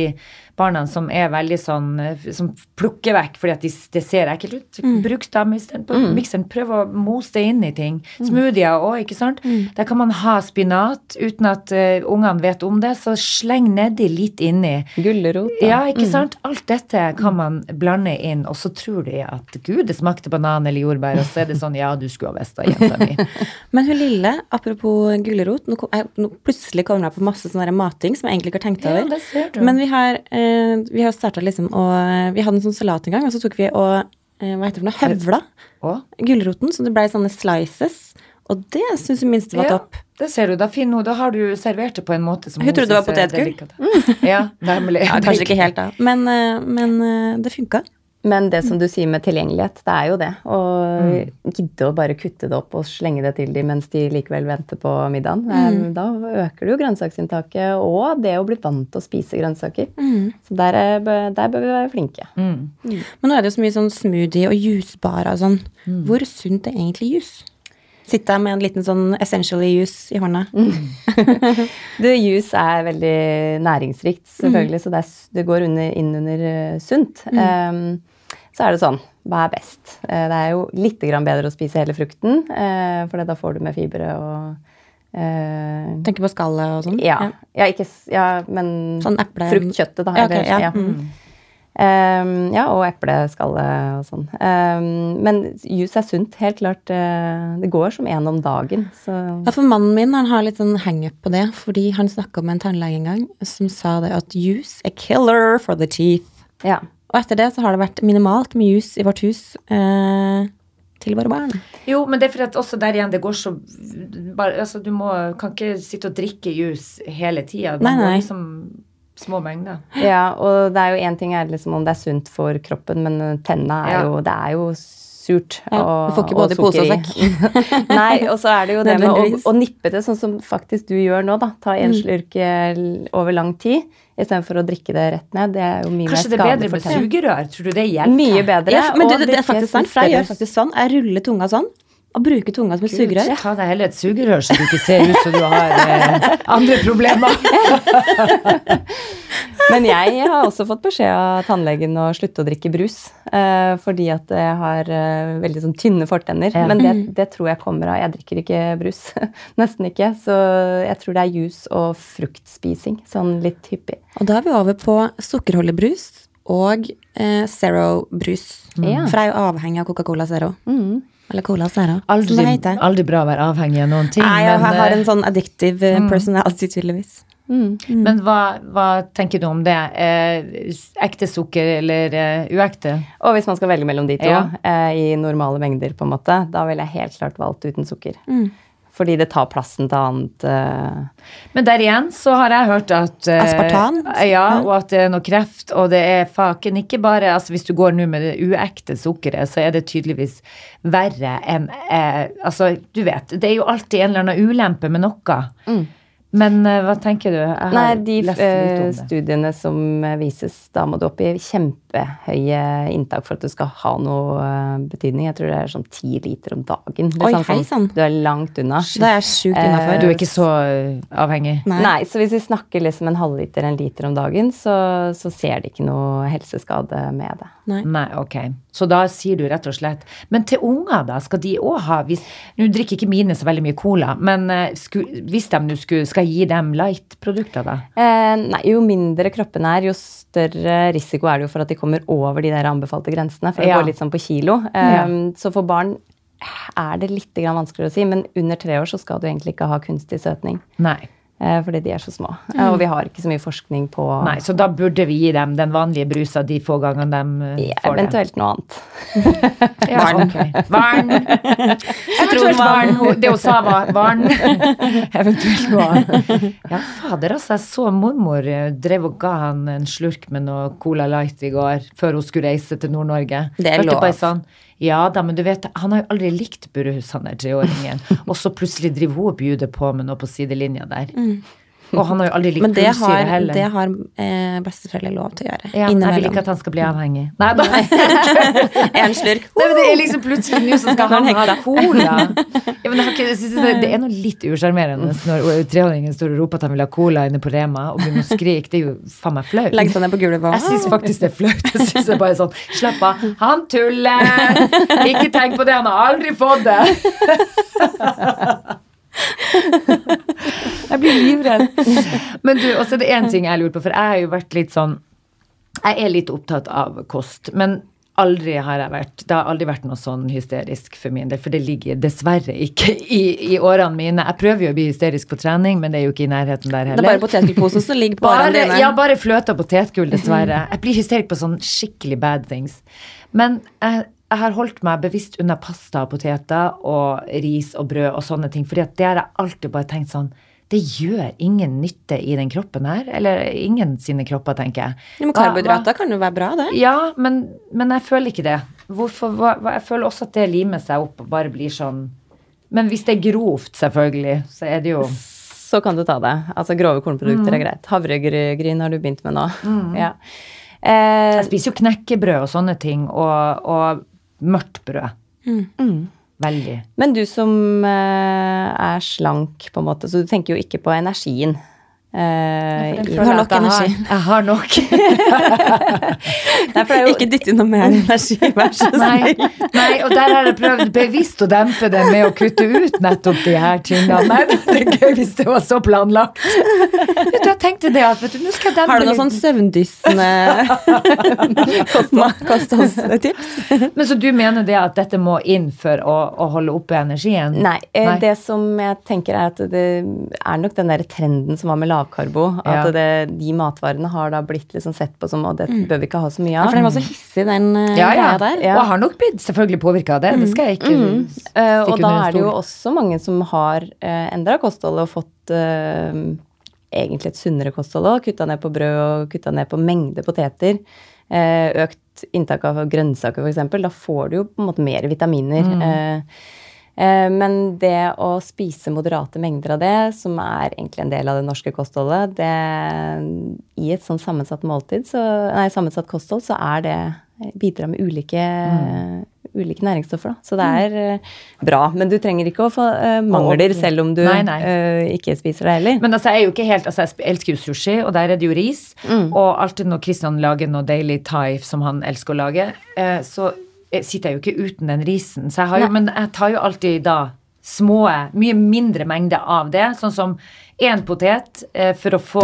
barna som er veldig sånn eh, Som plukker vekk fordi at de, det ser ekkelt ut. Mm. Bruk stavmikseren på mikseren. Prøv å mose det inn i ting. Smoothier òg, ikke sant. Mm. Der kan man ha spinat uten at uh, ungene vet om det, så sleng nedi litt inni. Gulrot. Ja, ikke sant? Alt dette kan man blande inn, og så tror de at gud, det smakte banan eller jordbær, og så er det sånn ja, du skulle ha visst det, jenta mi. Men hun lille, apropos gulrot, nå, kom, jeg, nå plutselig kommer jeg på masse sånn der mating som jeg egentlig ikke har tenkt over. Ja, det ser du. Men vi har, eh, vi har starta liksom og Vi hadde en sånn salat en gang, og så tok vi og eh, Hva heter det for noe? Høvla Og gulroten, så det ble sånne slices. Og det syns hun minste var Ja, topp. det ser du. Da, finner hun, da har du servert det på en måte som Hun trodde det var potetgull. Ja, nemlig. Ja, kanskje ikke helt, da. Men, eh, men eh, det funka. Men det som du sier med tilgjengelighet, det er jo det. Å Mm. gidde å bare kutte det opp og slenge det til dem mens de likevel venter på middagen. Mm. Da øker du jo grønnsaksinntaket og det å bli vant til å spise grønnsaker. Så der, er, der bør vi være flinke. Mm. Men nå er det jo så mye sånn smoothie og juicebar og sånn. Hvor sunt er egentlig juice? Sitte med en liten sånn essentially juice i hånda. Du, Juice er veldig næringsrikt, selvfølgelig, så det, er, det går under, inn under eh, sunt. Ehm, så er det sånn, hva er best? Eh, det er jo litt bedre å spise hele frukten, uh, for da får du med fibre og eh, Tenker på skallet og sånn. ja, ja, ikke, ja, men Sånn eple- fruktkjøttet, da. Ja, okay, ja, ja. mm. Ehm, ja, og epleskallet og sånn. Ehm, men juice er sunt, helt klart. eh, det går som én om dagen. Så Ja, for mannen min han har litt sånn hang-up på det, fordi han snakka med en tannlege en gang som sa det at juice er killer for the teeth. ja. Og etter det så har det vært minimalt med jus i vårt hus eh, til våre barn. Jo, men det er fordi at også der igjen det går så bare, altså, Du må, kan ikke sitte og drikke jus hele tida. Nei, nei. må liksom små mengder. Ja, og det er jo én ting er liksom om det er sunt for kroppen, men tenna er Ja. jo Det er jo surt. Ja, og, du får ikke både pose og sekk. Nei, og så er det jo det med å, å nippe det, sånn som faktisk du gjør nå, da. Ta Mm. en slurk eh, over lang tid istedenfor å drikke det rett ned. Det er jo mye Kanskje det er bedre med for sugerør? Tror du det hjelper? Mye bedre. Ja, men du, det, det er faktisk sant, for jeg gjør faktisk sånn. Jeg ruller tunga sånn, og bruke tunga som et sugerør. Ta deg heller et sugerør, så du ikke ser ut som du har eh, andre problemer. Men jeg har også fått beskjed av tannlegen å slutte å drikke brus. Eh, fordi at jeg har eh, veldig sånn tynne fortenner. Ja. Men det, det tror jeg kommer av Jeg drikker ikke brus. Nesten ikke. Så jeg tror det er juice og fruktspising. Sånn litt hyppig. Og da er vi over på sukkerholdig brus og eh, Zero-brus. Mm. For jeg er jo avhengig av Coca-Cola Zero. Eller Cola Zero, Aldri, det heter. aldri bra å være avhengig av noen ting. Nei, jeg, men, har eh, en sånn addictive mm. personality, tydeligvis. men hva, hva tenker du om det? Eh, ekte sukker eller eh, uekte? Og hvis man skal velge mellom de to Ja. eh, i normale mengder, på en måte, da ville jeg helt klart valgt uten sukker. Fordi det tar plassen til annet eh, Men der igjen så har jeg hørt at eh, Aspartan? Ja, og at det er noe kreft, og det er faken ikke bare altså Hvis du går nå med det uekte sukkeret, så er det tydeligvis verre enn eh, Altså, du vet, det er jo alltid en eller annen ulempe med noe. Men eh, hva tenker du? Jeg har Nei, de lest litt om det. studiene som vises, da må du opp i kjempehøye inntak for at du skal ha noe eh, betydning. Jeg tror det er sånn ti liter om dagen. Oi, Liksom hei sånn, sann. Du er langt unna. Det er sjukt innafor. Du er ikke så eh, avhengig? Nei. Nei, så hvis vi snakker liksom en halvliter, en liter om dagen, så, så ser de ikke noe helseskade med det. Nei. Nei, ok. Så da sier du rett og slett Men til unger, da? Skal de òg ha hvis, Nå drikker ikke mine så veldig mye cola, men eh, sku, hvis de nå skulle Skal jeg gi dem light-produkter, da? Eh, nei, jo mindre kroppen er, jo større risiko er det jo for at de kommer over de der anbefalte grensene. For det Ja. går litt sånn på kilo. Ja. Så for barn er det litt vanskeligere å si, men under tre år så skal du egentlig ikke ha kunstig søtning. Nei. Eh, fordi de er så små. Mm. og vi har ikke så mye forskning på Nei, Så da burde vi gi dem den vanlige brusa de få gangene de eh, ja, får det? eventuelt noe annet. Ja, ok. Varn. Eventuelt varn. Det hun sa, var varn. Eventuelt noe annet. Ja, fader, altså. Jeg så mormor drev og ga han en slurk med noe Cola Light i går, før hun skulle reise til Nord-Norge. Det er Hørte lov. bare Sånn, ja da, men du vet, han har jo aldri likt Burhus, han der treåringen. Og så plutselig driver hun og bjuder på med noe på sidelinja der. Og han har jo aldri likt Men det Men har, heller. det har eh, besteforeldre lov til å gjøre. ja, jeg vil ikke at han skal bli avhengig. Nei, da. En slurk. Nei, men det er liksom plutselig nå så skal han ha cola. Ja, men ikke, det, det er noe litt usjarmerende når treåringen står og roper at han vil ha cola inne på Rema og begynner å skrike. Det er jo faen meg flaut. Legg seg ned på gulvet. Jeg syns faktisk det er flaut. Jeg synes det er bare sånn Slapp av. Han tuller! Ikke tenk på det, han har aldri fått det. Jeg blir livredd. Men du, også er det én ting jeg lurer på, for jeg har jo vært litt sånn Jeg er litt opptatt av kost, men aldri har jeg vært Det har aldri vært noe sånn hysterisk for min del, for det ligger dessverre ikke i, i årene mine. Jeg prøver jo å bli hysterisk på trening, men det er jo ikke i nærheten der heller. Det er bare potetgullposen som ligger på årene dine. ja, bare fløte og potetgull, dessverre. Jeg blir hysterisk på sånn skikkelig bad things. Men jeg jeg har holdt meg bevisst unna pasta og poteter og ris og brød og sånne ting, fordi at det har jeg alltid bare tenkt sånn det gjør ingen nytte i den kroppen her. Eller ingen sine kropper, tenker jeg. Ja, men karbohydrater kan jo være bra, det. Ja, men, men jeg føler ikke det. Hvorfor, hva, jeg føler også at det limer seg opp og bare blir sånn Men hvis det er grovt, selvfølgelig, så er det jo Så kan du ta det. Altså grove kornprodukter Mm. er greit. Havregryn har du begynt med nå. Ja. Eh, Jeg spiser jo knekkebrød og sånne ting, og, og mørkt brød. mm. Veldig. Men du som eh, er slank, på en måte, så du tenker jo ikke på energien. Eh, Jeg i- har nok energi. Jeg har nok. Nei, jo, Ikke dytt inn noe mer energi, vær så Nei, snill. nei, og der har jeg prøvd bevisst å dempe det med å kutte ut nettopp de her tingene. Nei, det er gøy hvis det var så planlagt. Vet du, jeg tenkte det at vet du, nå skal jeg dempe Har du litt. sånn søvndyssende kostholdstips? Men så du mener det at dette må inn for å, å holde oppe energien? nei, eh, Nei. det som jeg tenker er at det er nok den der trenden som var med lavkarbo. Ja. At det, de matvarene har da blitt liksom sett på som Og det bør vi ikke ha så mye Ja, av. for den var så hissig, den eh, Ja, ja. der. Ja. Og har nok blitt selvfølgelig påvirka av det. Det skal jeg ikke Eh, og stikke da under en er det jo også mange som har uh, endra kostholdet og fått uh, egentlig et sunnere kosthold òg. Kutta ned på brød og kutta ned på mengde poteter. Uh, økt inntak av grønnsaker, f.eks. Da får du jo på en måte mer vitaminer. Mm. Eh, eh, men det å spise moderate mengder av det, som er egentlig en del av det norske kostholdet, det, i et sånn sammensatt måltid, så, nei, sammensatt kosthold, så er det bidrar med ulike, Mm. ulike næringsstoffer. Da. Så det er eh, bra. Men du trenger ikke å få uh, mangler selv om du Nei, nei. Uh, ikke spiser det heller. Men altså, jeg er jo ikke helt, altså, jeg elsker jo sushi, og der er det jo ris. Og alltid når Kristian lager noe deilig thai som han elsker å lage, uh, så eh, sitter jeg jo ikke uten den risen. Så jeg har jo, men jeg tar jo alltid da små, mye mindre mengder av det, sånn som én potet eh, for å få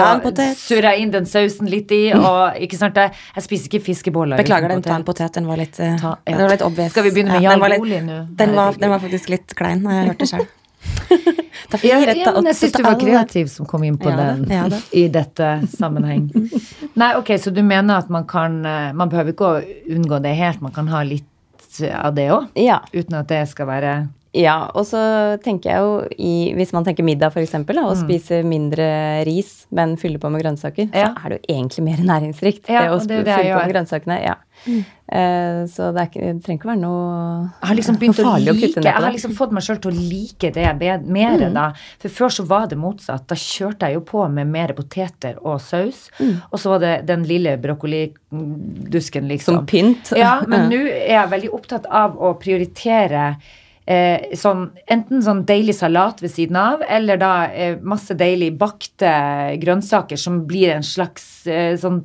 surra inn den sausen litt i, og ikke sant, jeg, jeg spiser ikke fiskeboller Beklager den, ta en potet. Den var litt, eh, Ta- ja. den var litt obvious. Skal vi begynne med Ja, Jarl den var litt- Bolig nå? Den var, den var faktisk litt klein. Jeg hørte hørt det sjøl. Ja, men jeg syns du var kreativ som kom inn på Ja, den ja, det. i dette sammenheng. Nei, ok, så du mener at man kan eh, Man behøver ikke å unngå det helt, man kan ha litt av det òg? Ja. Uten at det skal være Ja, og så tenker jeg jo i Hvis man tenker middag, f.eks., og spiser mindre ris, men fyller på med grønnsaker, Mm. Ja. så er det jo egentlig mer næringsrikt. Ja, det å det det fylle på med grønnsakene. Ja. Eh, så det, er ikke, det trenger ikke være noe Jeg har liksom begynt å farlig like kutte ned Jeg har liksom fått meg sjøl til å like det mer Mm. da. For før så var det motsatt. Da kjørte jeg jo på med mer poteter og saus. Mm. Og så var det den lille brokkolidusken, liksom. Som pynt. Ja, men nå er jeg veldig opptatt av å prioritere eh, sånn, enten sånn deilig salat ved siden av, eller da eh, masse deilig bakte grønnsaker som blir en slags eh, sånn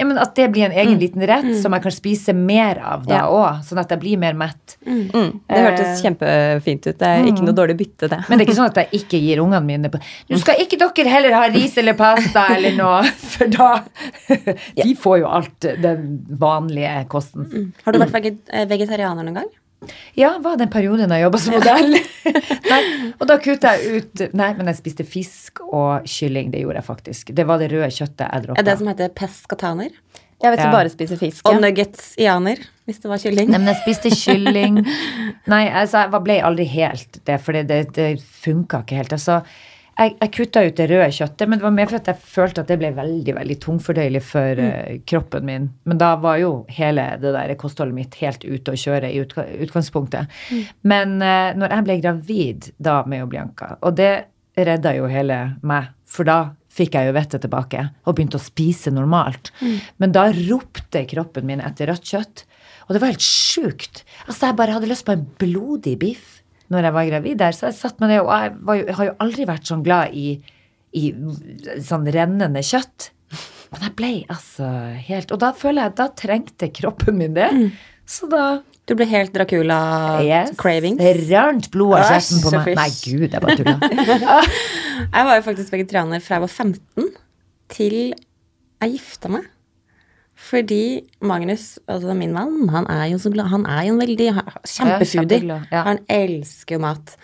Ja, men at det blir en egen liten rett som jeg kan spise mer av da Ja. sånn at jeg blir mer mett. Mm, det hørtes kjempefint ut. Det er ikke noe dårlig bytte, det. Men det er ikke sånn at jeg ikke gir ungene mine på Nå skal ikke dere heller ha ris eller pasta eller noe, for da De får jo alt den vanlige kosten. Har du vært eh, vegetarianer noen gang? Ja, var det en periode da jeg jobba som modell? nei, og da kutta jeg ut Nei, men jeg spiste fisk og kylling. Det gjorde jeg faktisk. Det var det røde kjøttet jeg Er det droppa. som heter pescataner? Jeg vet Ja. bare spiser fisk. Og Ja. nuggets-ianer, hvis det var kylling? Nei, men jeg spiste kylling. Nei, altså, jeg var- ble aldri helt det, for det, det, det funka ikke helt. Altså, jeg, jeg kutta ut det røde kjøttet, men det var mer for at jeg følte at det ble veldig veldig tungfordøyelig for eh, kroppen min. Men da var jo hele det der kostholdet mitt helt ute å kjøre i utga utgangspunktet. Men uh, når jeg ble gravid da med Bianca, og det redda jo hele meg, for da fikk jeg jo vettet tilbake og begynte å spise normalt. Men da ropte kroppen min etter rødt kjøtt. Og det var helt sjukt. Altså, jeg bare hadde lyst på en blodig biff når jeg var gravid der. Så jeg satt med det, og jeg, var jo, jeg har jo aldri vært sånn glad i, i sånn rennende kjøtt. Men jeg ble altså helt Og da føler jeg at da trengte kroppen min det. Så da Du ble helt Dracula-cravings? Rant blod av kjeften på meg. Nei, gud, jeg bare tulla. Jeg var jo faktisk vegetarianer fra jeg var 15 til jeg gifta meg. Fordi Magnus, altså min mann, han er jo så glad Han er jo en veldig kjempefoodie. ja. Han elsker jo mat.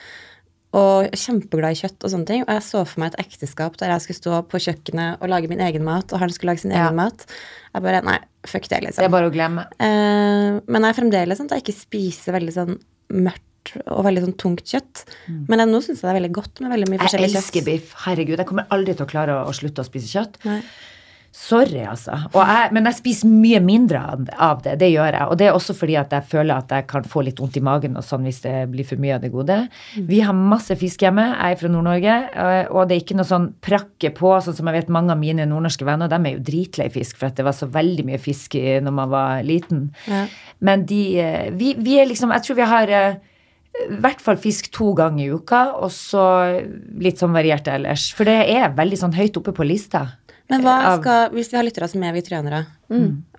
og kjempeglad i kjøtt og sånne ting. Og jeg så for meg et ekteskap der jeg skulle stå på kjøkkenet og lage min egen mat, og han skulle lage sin Ja. egen mat. Jeg bare Nei, fuck det, liksom. Det er bare å glemme. Eh, men jeg er fremdeles sånn at jeg ikke spiser veldig sånn mørkt og veldig sånn tungt kjøtt. Men jeg, nå syns jeg det er veldig godt med veldig mye Mm. Jeg forskjellig elsker biff. Herregud, jeg kommer aldri til å klare å, å slutte å spise kjøtt. Nei. Sorry, altså. Jeg, men jeg spiser mye mindre av- det. Det gjør jeg. Og det er også fordi at jeg føler at jeg kan få litt vondt i magen og sånn hvis det blir for mye av det gode. Vi har masse fisk hjemme. Jeg er fra Nord-Norge, eh, og det er ikke noe sånn prakke på, sånn som jeg vet mange av mine nordnorske venner, de er jo dritlei fisk for at det var så veldig mye fisk når man var liten. Ja. Men de eh, vi, vi er liksom Jeg tror vi har eh, i hvert fall fisk to ganger i uka, og så litt sånn variert ellers. For det er veldig sånn høyt oppe på lista. Men hva skal, hvis vi har lyttere som er vegetarianere,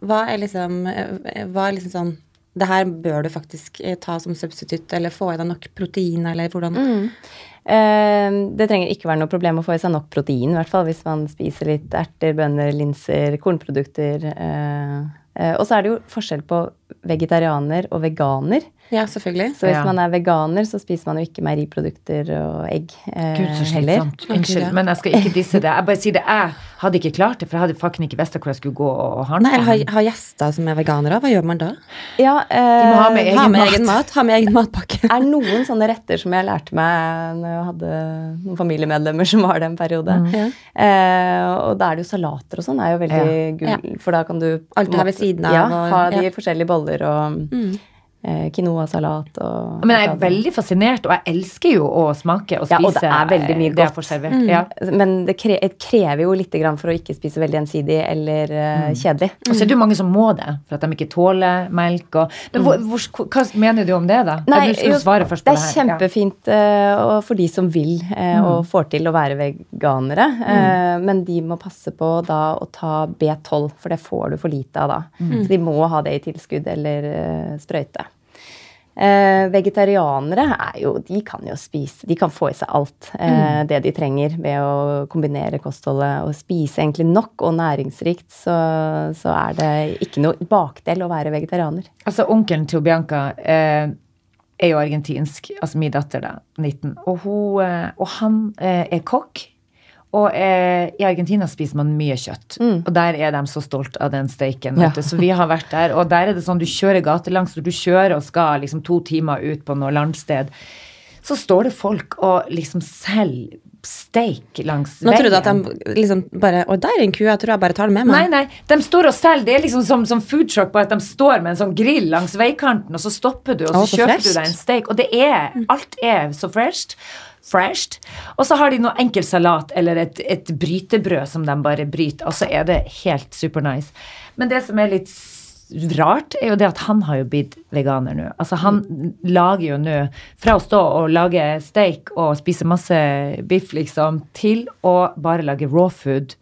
hva er liksom eh, Hva er liksom sånn Det her bør du faktisk eh, ta som substitutt, eller få i deg nok protein, eller hvordan Eh, det trenger ikke være noe problem å få i seg nok protein, i hvert fall hvis man spiser litt erter, bønner, linser, kornprodukter. eh, eh, og så er det jo forskjell på vegetarianer og veganer. Ja, selvfølgelig. Så hvis Ja. man er veganer, så spiser man jo ikke meieriprodukter og egg eh, Gud, så heller. slitsomt. Unnskyld, men jeg skal ikke disse det. Jeg bare sier det. Jeg hadde ikke klart det, for jeg hadde faktisk ikke visst hvor jeg skulle gå og handle. Nei, eller ha, ha gjester som er veganere, hva gjør man da? Ja, eh, De må ha med ha egen med mat. egen mat. Ha med egen matpakke. er noen sånne retter som jeg lærte meg når jeg hadde noen familiemedlemmer som var det en periode. Ja. Eh, og da er det jo salater og sånn, er jo veldig gull, for da kan du Alt du har ved siden av, Ja, ha de ja. forskjellige boller og eh, quinoa-salat og Men jeg er veldig fascinert, og jeg elsker jo å smake og Ja, spise og det er veldig mye det jeg godt. servert. Ja. Men det krever jo litt for å ikke spise veldig ensidig eller mm. kjedelig. Og så er det jo mange som må det, for at de ikke tåler melk og Men hvor, hvor, hva mener du om det, da? Nei, du jo, svare først det på er det her. Ja. kjempefint ja. for de som vil eh, og får til å være veganere. eh, men de må passe på da å ta B12, for det får du for lite av da. Så de må ha det i tilskudd eller eh, sprøyte. Eh, vegetarianere er jo, de kan jo spise De kan få i seg alt eh, det de trenger ved å kombinere kostholdet og spise egentlig nok og næringsrikt. Så, så er det ikke noe bakdel å være vegetarianer. Altså, onkelen til Bianca eh, er jo argentinsk, altså min datter, da, 19, og, hun, eh, og han eh, er kokk. Og eh, i Argentina spiser man mye kjøtt, og der er de så stolt av den steiken. Ja. Så vi har vært der, og der er det sånn du kjører gatelangs, og du kjører og skal liksom to timer ut på noe landsted, så står det folk og liksom selger steik langs Nå veien. trodde jeg at de liksom bare Å, der er en ku, jeg tror jeg bare tar den med meg. nei, nei. de står og selger. Det er liksom som, som food truck, bare at de står med en sånn grill langs veikanten, og så stopper du, og så, Å, så kjøper fresht. du deg en steik. Og det er Alt er så fresht. Fresht. Og så har de noe enkel salat eller et, et brytebrød som de bare bryter, og så er det helt super nice. Men det som er litt rart, er jo det at han har jo blitt veganer nå. Altså han lager jo nå, fra å stå og lage steak og spise masse biff, liksom, til å bare lage raw food.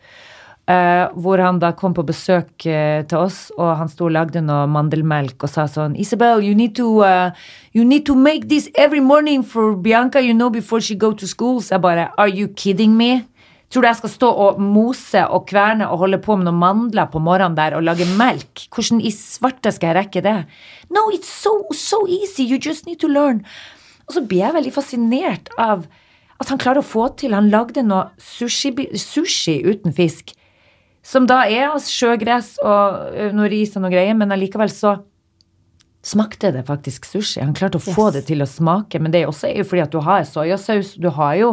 Eh, hvor han da kom på besøk uh, til oss, og han sto og lagde noe mandelmelk og sa sånn Isabel, you need to uh, you need to make this every morning for Bianca, you know, before she go to school. Så jeg bare Are you kidding me? Tror du jeg skal stå og mose og kverne og holde på med noen mandler på morgenen der og lage melk? Hvordan i svarte skal jeg rekke det? No, it's so, so easy. You just need to learn. Og så blir jeg veldig fascinert av at han klarer å få til Han lagde noe sushi, sushi uten fisk. Som da er av sjøgress og noe ris og noe greier, men allikevel så smakte det faktisk sushi. Han klarte å få det til å smake, men det er også fordi at du har soyasaus, du har jo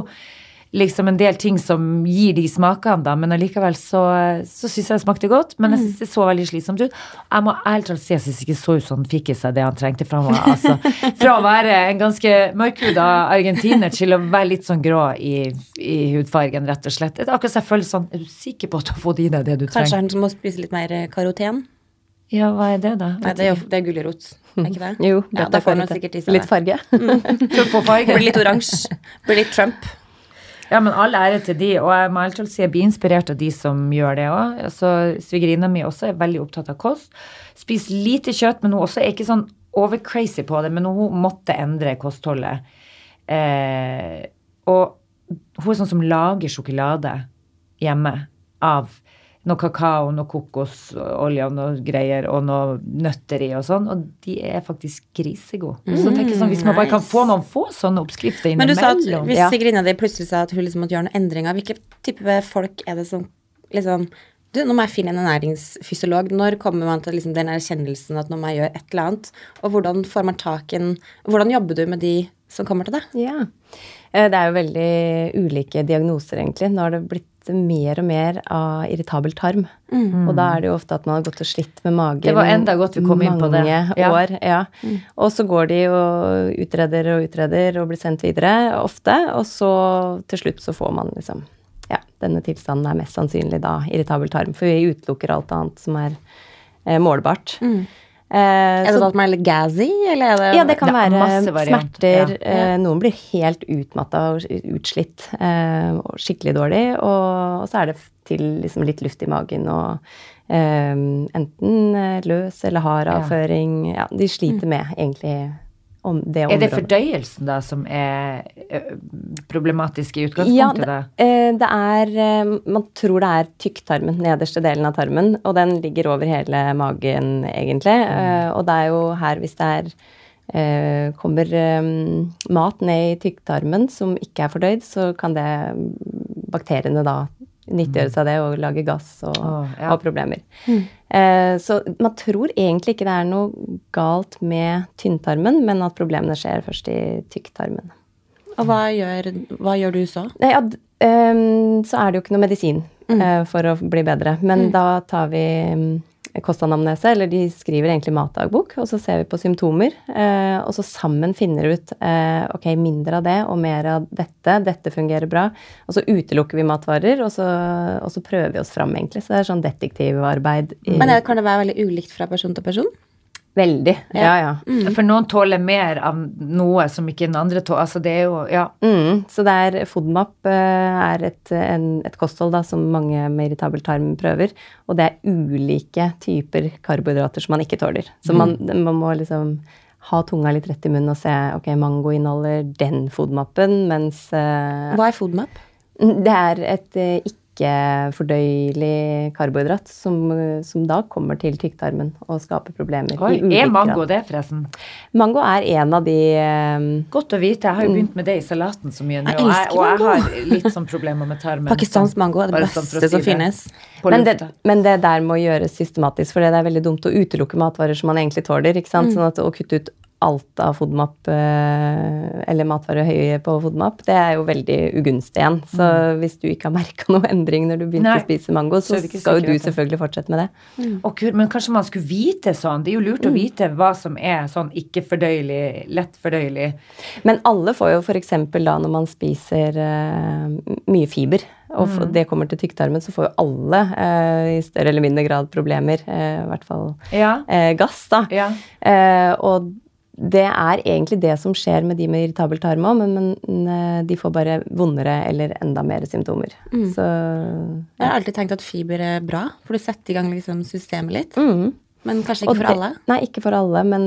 liksom en del ting som gir de smakene, da, men allikevel så, så syns jeg det smakte godt. Men jeg syns det så veldig slitsomt ut. Jeg må ærlig talt si jeg syns ikke så ut som han fikk i seg det han trengte. For han var altså Fra å være en ganske mørkhuda argentiner til å være litt sånn grå i, i hudfargen, rett og slett. Det er akkurat så jeg føler sånn Er du sikker på at du har fått i deg det du trenger? Kanskje han må spise litt mer eh, karoten? Ja, hva er det, da? Nei, det er jo det er gulrot, er ikke det? Jo, ja, da får man sikkert i seg litt farge. For å få farge? Blir litt oransje. Blir litt Trump. Ja, men all ære til de, og jeg må talt si jeg blir inspirert av de som gjør det òg. Altså, Svigerinna mi også er veldig opptatt av kost. Spiser lite kjøtt, men hun også er ikke sånn overcrazy på det, men hun måtte endre kostholdet. Eh, og hun er sånn som lager sjokolade hjemme av noe kakao, noe kokosolje og noe greier, og noe nøtter i og sånn, og de er faktisk grisegode. Så tenker jeg sånn, hvis man bare kan få noen få sånne oppskrifter Men du sa at hvis Ja. venninna di plutselig sa at hun liksom måtte gjøre noen endringer, hvilke type folk er det som liksom du, nå må jeg finne en ernæringsfysiolog. Når kommer man til liksom den erkjennelsen at nå må jeg gjøre et eller annet? Og hvordan får man tak i Hvordan jobber du med de som kommer til deg? Ja. Eh, Det er jo veldig ulike diagnoser, egentlig. Nå har det blitt mer og mer av irritabel tarm. Og da er det jo ofte at man har gått og slitt med magen Det var enda godt vi kom inn på det. mange Ja. år. Ja. Og så går de og utreder og utreder og blir sendt videre ofte. Og så til slutt så får man liksom Ja, denne tilstanden er mest sannsynlig da irritabel tarm. For vi utelukker alt annet som er eh, målbart. Eh, Er det så- at man er litt gazzy, eller er det ja, det kan Det være smerter. ja. eh, Noen blir helt utmatta og utslitt eh, og skikkelig dårlig. Og, og så er det til liksom litt luft i magen og eh, enten løs eller hard Ja. avføring. Ja, de sliter med egentlig om det Er det fordøyelsen da som er problematisk i Ja, utgangspunktet? det, eh, det er eh, Man tror det er tykktarmen, nederste delen av tarmen, og den ligger over hele magen, egentlig. Mm. Og det er jo her, hvis det er eh, kommer eh, mat ned i tykktarmen som ikke er fordøyd, så kan det bakteriene da nyttiggjøre seg det og lage gass og oh, ja. ha problemer. Eh, så man tror egentlig ikke det er noe galt med tynntarmen, men at problemene skjer først i tykktarmen. Og hva gjør, hva gjør du så? Nei, ja, ehm, så er det jo ikke noe medisin mm. for å bli bedre. Men da tar vi mm, kostanamnese, eller de skriver egentlig matdagbok, og så ser vi på symptomer. eh, og så sammen finner ut eh, ok, mindre av det og mer av dette. Dette fungerer bra. Og så utelukker vi matvarer, og så, og så prøver vi oss fram, egentlig. Så det er sånn detektivarbeid. Men det, kan det være veldig ulikt fra person til person? Veldig. Ja, ja. For noen tåler mer av noe som ikke den andre tåler. Altså, det er jo Ja. Mm, så det er FODMAP eh, er et, en, et kosthold da, som mange med irritabel tarm prøver. Og det er ulike typer karbohydrater som man ikke tåler. Så man, man må liksom ha tunga litt rett i munnen og se ok, mango inneholder den FODMAP-en, mens eh, Hva er FODMAP? det er et eh, ikke-fordøyelig karbohydrat som, som da kommer til tykktarmen og skaper problemer. Oi, i er mango grad. det, forresten? Mango er en av de um, Godt å vite. Jeg har jo begynt med det i salaten så mye nå. Jeg Og jeg, og jeg har litt sånn problemer med tarmen. Pakistansk mango er det beste sånn for å som finnes. Men det, men det der må gjøres systematisk, for det er veldig dumt å utelukke matvarer som man egentlig tåler. ikke sant? Sånn at Å kutte ut alt av FODMAP, eh, eller matvarer høye på FODMAP, det er jo veldig ugunstig igjen. Så hvis du ikke har merka noe endring når du begynte Nei, å spise mango, så så ikke skal jo du selvfølgelig fortsette med det. Mm. Og, men kanskje man skulle vite sånn? Det er jo lurt å vite hva som er sånn ikke-fordøyelig, lett fordøyelig. Men alle får jo f.eks. da når man spiser uh, mye fiber, og f- det kommer til tykktarmen, så får jo alle eh, i større eller mindre grad problemer. eh, I hvert fall Ja. eh, gass, da. Ja. Eh, og det er egentlig det som skjer med de med irritabel tarm òg, men, men eh, de får bare vondere eller enda mer symptomer. Så Jeg har alltid tenkt at fiber er bra, for du setter i gang liksom systemet litt. mm. Men kanskje ikke ikke for alle. Nei, ikke for alle, men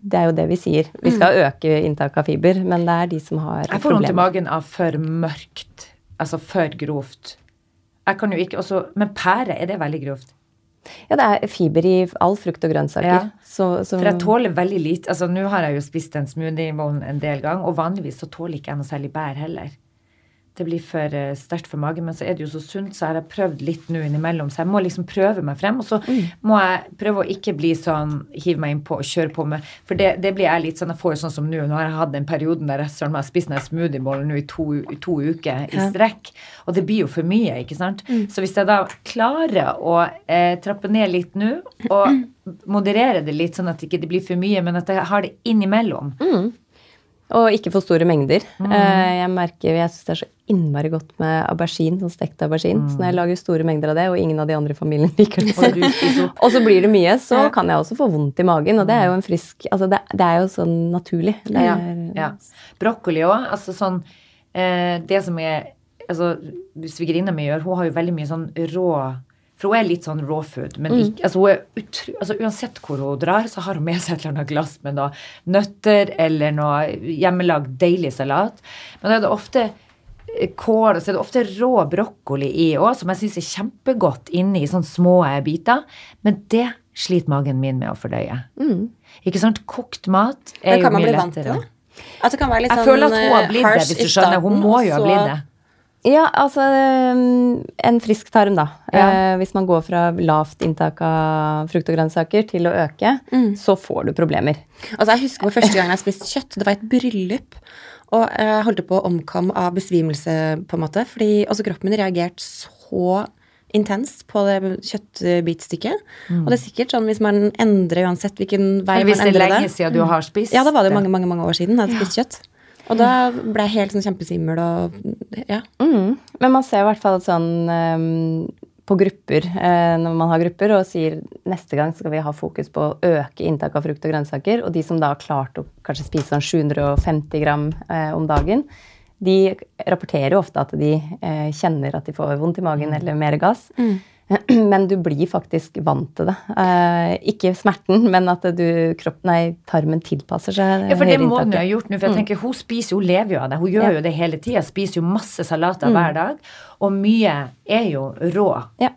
det er jo det vi sier. Vi skal øke inntaket av fiber, men det er de som har problemer. Jeg får vondt i magen av for mørkt. Altså for grovt. Jeg kan jo ikke også Men pære, er det veldig grovt? Ja, det er fiber i all frukt og grønnsaker. Ja. Så, så, For jeg tåler veldig lite Altså, nå har jeg jo spist en smoothie bowl en del ganger, og vanligvis så tåler ikke jeg noe særlig bær heller. Det blir for uh, sterkt for magen, men så er det jo så sunt, så har jeg prøvd litt nå innimellom. Så jeg må liksom prøve meg frem, og så må jeg prøve å ikke bli sånn hive meg innpå og kjøre på med For det, det blir jeg litt sånn Jeg får jo sånn som nå. Nå har jeg hatt den perioden der jeg har spist den smoothiebollen nå i to, to uker i strekk, og det blir jo for mye, ikke sant. Så hvis jeg da klarer å eh, trappe ned litt nå, og moderere det litt, sånn at det ikke blir for mye, men at jeg har det innimellom. Og ikke for store mengder. Mm. Jeg merker, jeg syns det er så innmari godt med aubergine, sånn stekt aubergine. Så når jeg lager store mengder av det, og ingen av de andre i familien liker det, Og så blir det mye, så kan jeg også få vondt i magen. Og det er jo en frisk Altså det, det er jo sånn naturlig. Det Ja, er, ja. Brokkoli òg. Altså sånn eh, Det som er Altså, svigerinna mi gjør, hun har jo veldig mye sånn rå For hun er litt sånn raw food. Men ikke, altså, hun er utro, altså, uansett hvor hun drar, så har hun med seg et eller annet glass med noe nøtter eller noe hjemmelagd deilig salat. Men da er det ofte kål, og så er det ofte rå brokkoli i òg, som jeg syns er kjempegodt inni i sånne små eh, biter. Men det sliter magen min med å fordøye. Ikke sant? Kokt mat er jo kan man mye bli vant til lettere. det? At det kan være litt Jeg sånn føler at hun har eh, blitt det, hvis du skjønner. Hun må jo ha blitt det. Ja, altså um, en frisk tarm, da. Ja. Eh, hvis man går fra lavt inntak av frukt og grønnsaker til å øke, så får du problemer. Altså, jeg husker på første gang jeg spiste kjøtt. Det var et bryllup. Og jeg holdt på å omkomme av besvimelse, på en måte. Fordi også kroppen min reagerte så intenst på det kjøttbitstykket. Og det er sikkert sånn hvis man endrer uansett hvilken vei man endrer det. hvis det er lenge siden du har spist Ja, da var det mange, mange, mange år siden jeg hadde spist kjøtt. Og da ble jeg helt sånn kjempesvimmel og ja. Mm. Men man ser i hvert fall sånn um, på grupper, eh, når man har grupper, og sier neste gang skal vi ha fokus på å øke inntaket av frukt og grønnsaker. Og de som da har klart å kanskje spise sånn 750 gram eh, om dagen, de rapporterer jo ofte at de eh, kjenner at de får vondt i magen eller mer gass. Men du blir faktisk vant til det. Eh, ikke smerten, men at du, kropp, nei, tarmen tilpasser seg Ja, for det må hun ha gjort nå. For jeg tenker, hun spiser jo, lever jo av det. Hun gjør Ja. jo det hele tida. Spiser jo masse salater hver dag. Og mye er jo rå. Ja.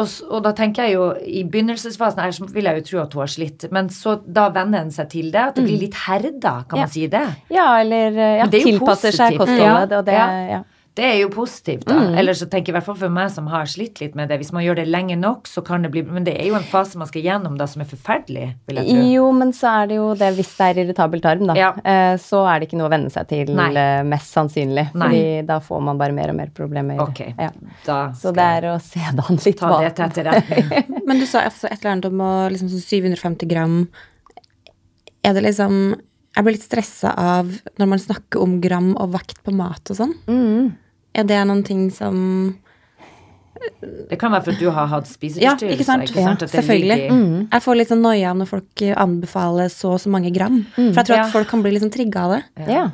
Og, og da tenker jeg jo, i begynnelsesfasen her så vil jeg jo tro at hun har slitt. Men så da venner en seg til det. At det blir litt herda, kan man si det. Ja, eller eh, ja, Men det er jo seg positivt. kostholdet. Og det, ja. Det er jo positivt, da. Eller så tenker jeg i hvert fall for meg som har slitt litt med det. Hvis man gjør det lenge nok, så kan det bli Men det er jo en fase man skal gjennom da som er forferdelig, vil jeg tro. Jo, men så er det jo det hvis det er irritabel tarm, da. Ja. eh, Så er det ikke noe å venne seg til, Nei. eh, mest sannsynlig. Nei. Fordi da får man bare mer og mer problemer. Ok, Ja. da Så det er å se det an litt ta bak. det til etterretning. Men du sa altså et eller annet om å liksom sånn 750 gram. Er det liksom Jeg blir litt stressa av når man snakker om gram og vekt på mat og sånn. Mm. Er det noen ting som Det kan være for at du har hatt Ja, ikke sant? Ikke sant? Ja, Selvfølgelig. Mm. Jeg får litt sånn noia når folk anbefaler så og så mange gram. For jeg tror Ja. at folk kan bli litt sånn trigga av det. Ja.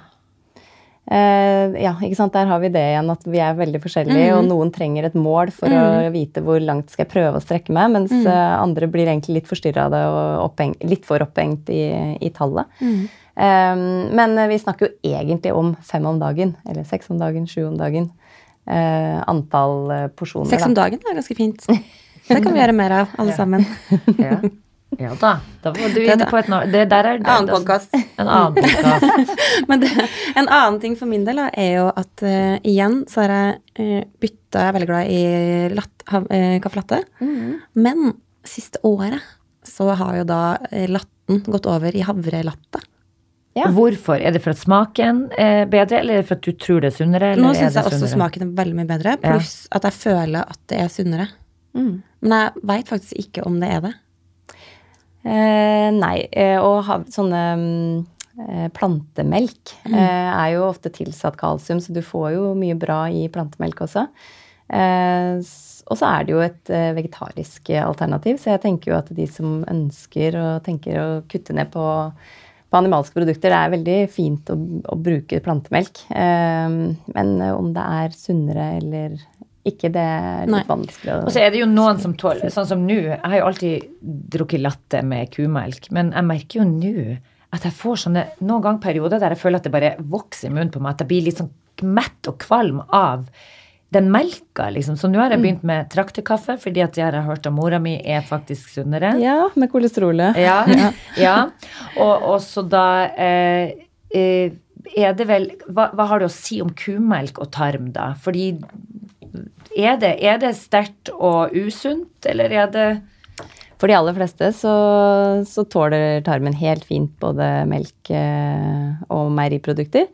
Uh, ja, ikke sant. Der har vi det igjen, at vi er veldig forskjellige, og noen trenger et mål for å vite hvor langt skal jeg prøve å strekke meg, mens eh, andre blir egentlig litt forstyrra av det og opphengt, litt for opphengt i, i tallet. Eh, men vi snakker jo egentlig om fem om dagen, eller seks om dagen, sju om dagen. Eh, antall eh, porsjoner. Seks om da. dagen er ganske fint. Det kan vi gjøre mer av, alle sammen. Ja. ja da. Da var du inne på et nå- det der er, Annen podkast. podcast. En annen podkast. Men det, en annen ting for min del da, er jo at uh, igjen så har jeg uh, bytta Jeg er veldig glad i latt, uh, caffè latte. Men siste året så har jo da latten gått over i havrelatte. Ja. Hvorfor? Er det for at smaken er bedre, eller er det for at du tror det er sunnere? Eller Nå syns jeg også sunnere? smaken er veldig mye bedre, pluss at jeg føler at det er sunnere. Men jeg veit faktisk ikke om det er det. Eh, nei, eh, og ha, sånne mm, eh, plantemelk eh, er jo ofte tilsatt kalsium, så du får jo mye bra i plantemelk også. Eh, og så er det jo et eh, vegetarisk eh, alternativ, så jeg tenker jo at de som ønsker og tenker å kutte ned på, på animalske produkter, det er veldig fint å, å bruke plantemelk. Eh, men om det er sunnere eller ikke, det er litt Nei. vanskelig å Og så er det jo noen som tåler Sånn som nå. Jeg har jo alltid drukket latte med kumelk, men jeg merker jo nå at jeg får sånne noen gang perioder der jeg føler at det bare vokser i munnen på meg, at jeg blir litt sånn mett og kvalm av den melka, liksom. Så nå har jeg begynt med traktekaffe, fordi at jeg har hørt at mora mi er faktisk sunnere. Ja, med kolesterolet. Ja. ja. Og, og så da eh, eh, er det vel hva, hva har du å si om kumelk og tarm, da? Fordi er det, er det sterkt og usunt, eller er det For de aller fleste så, så tåler tarmen helt fint både melk eh, og meieriprodukter.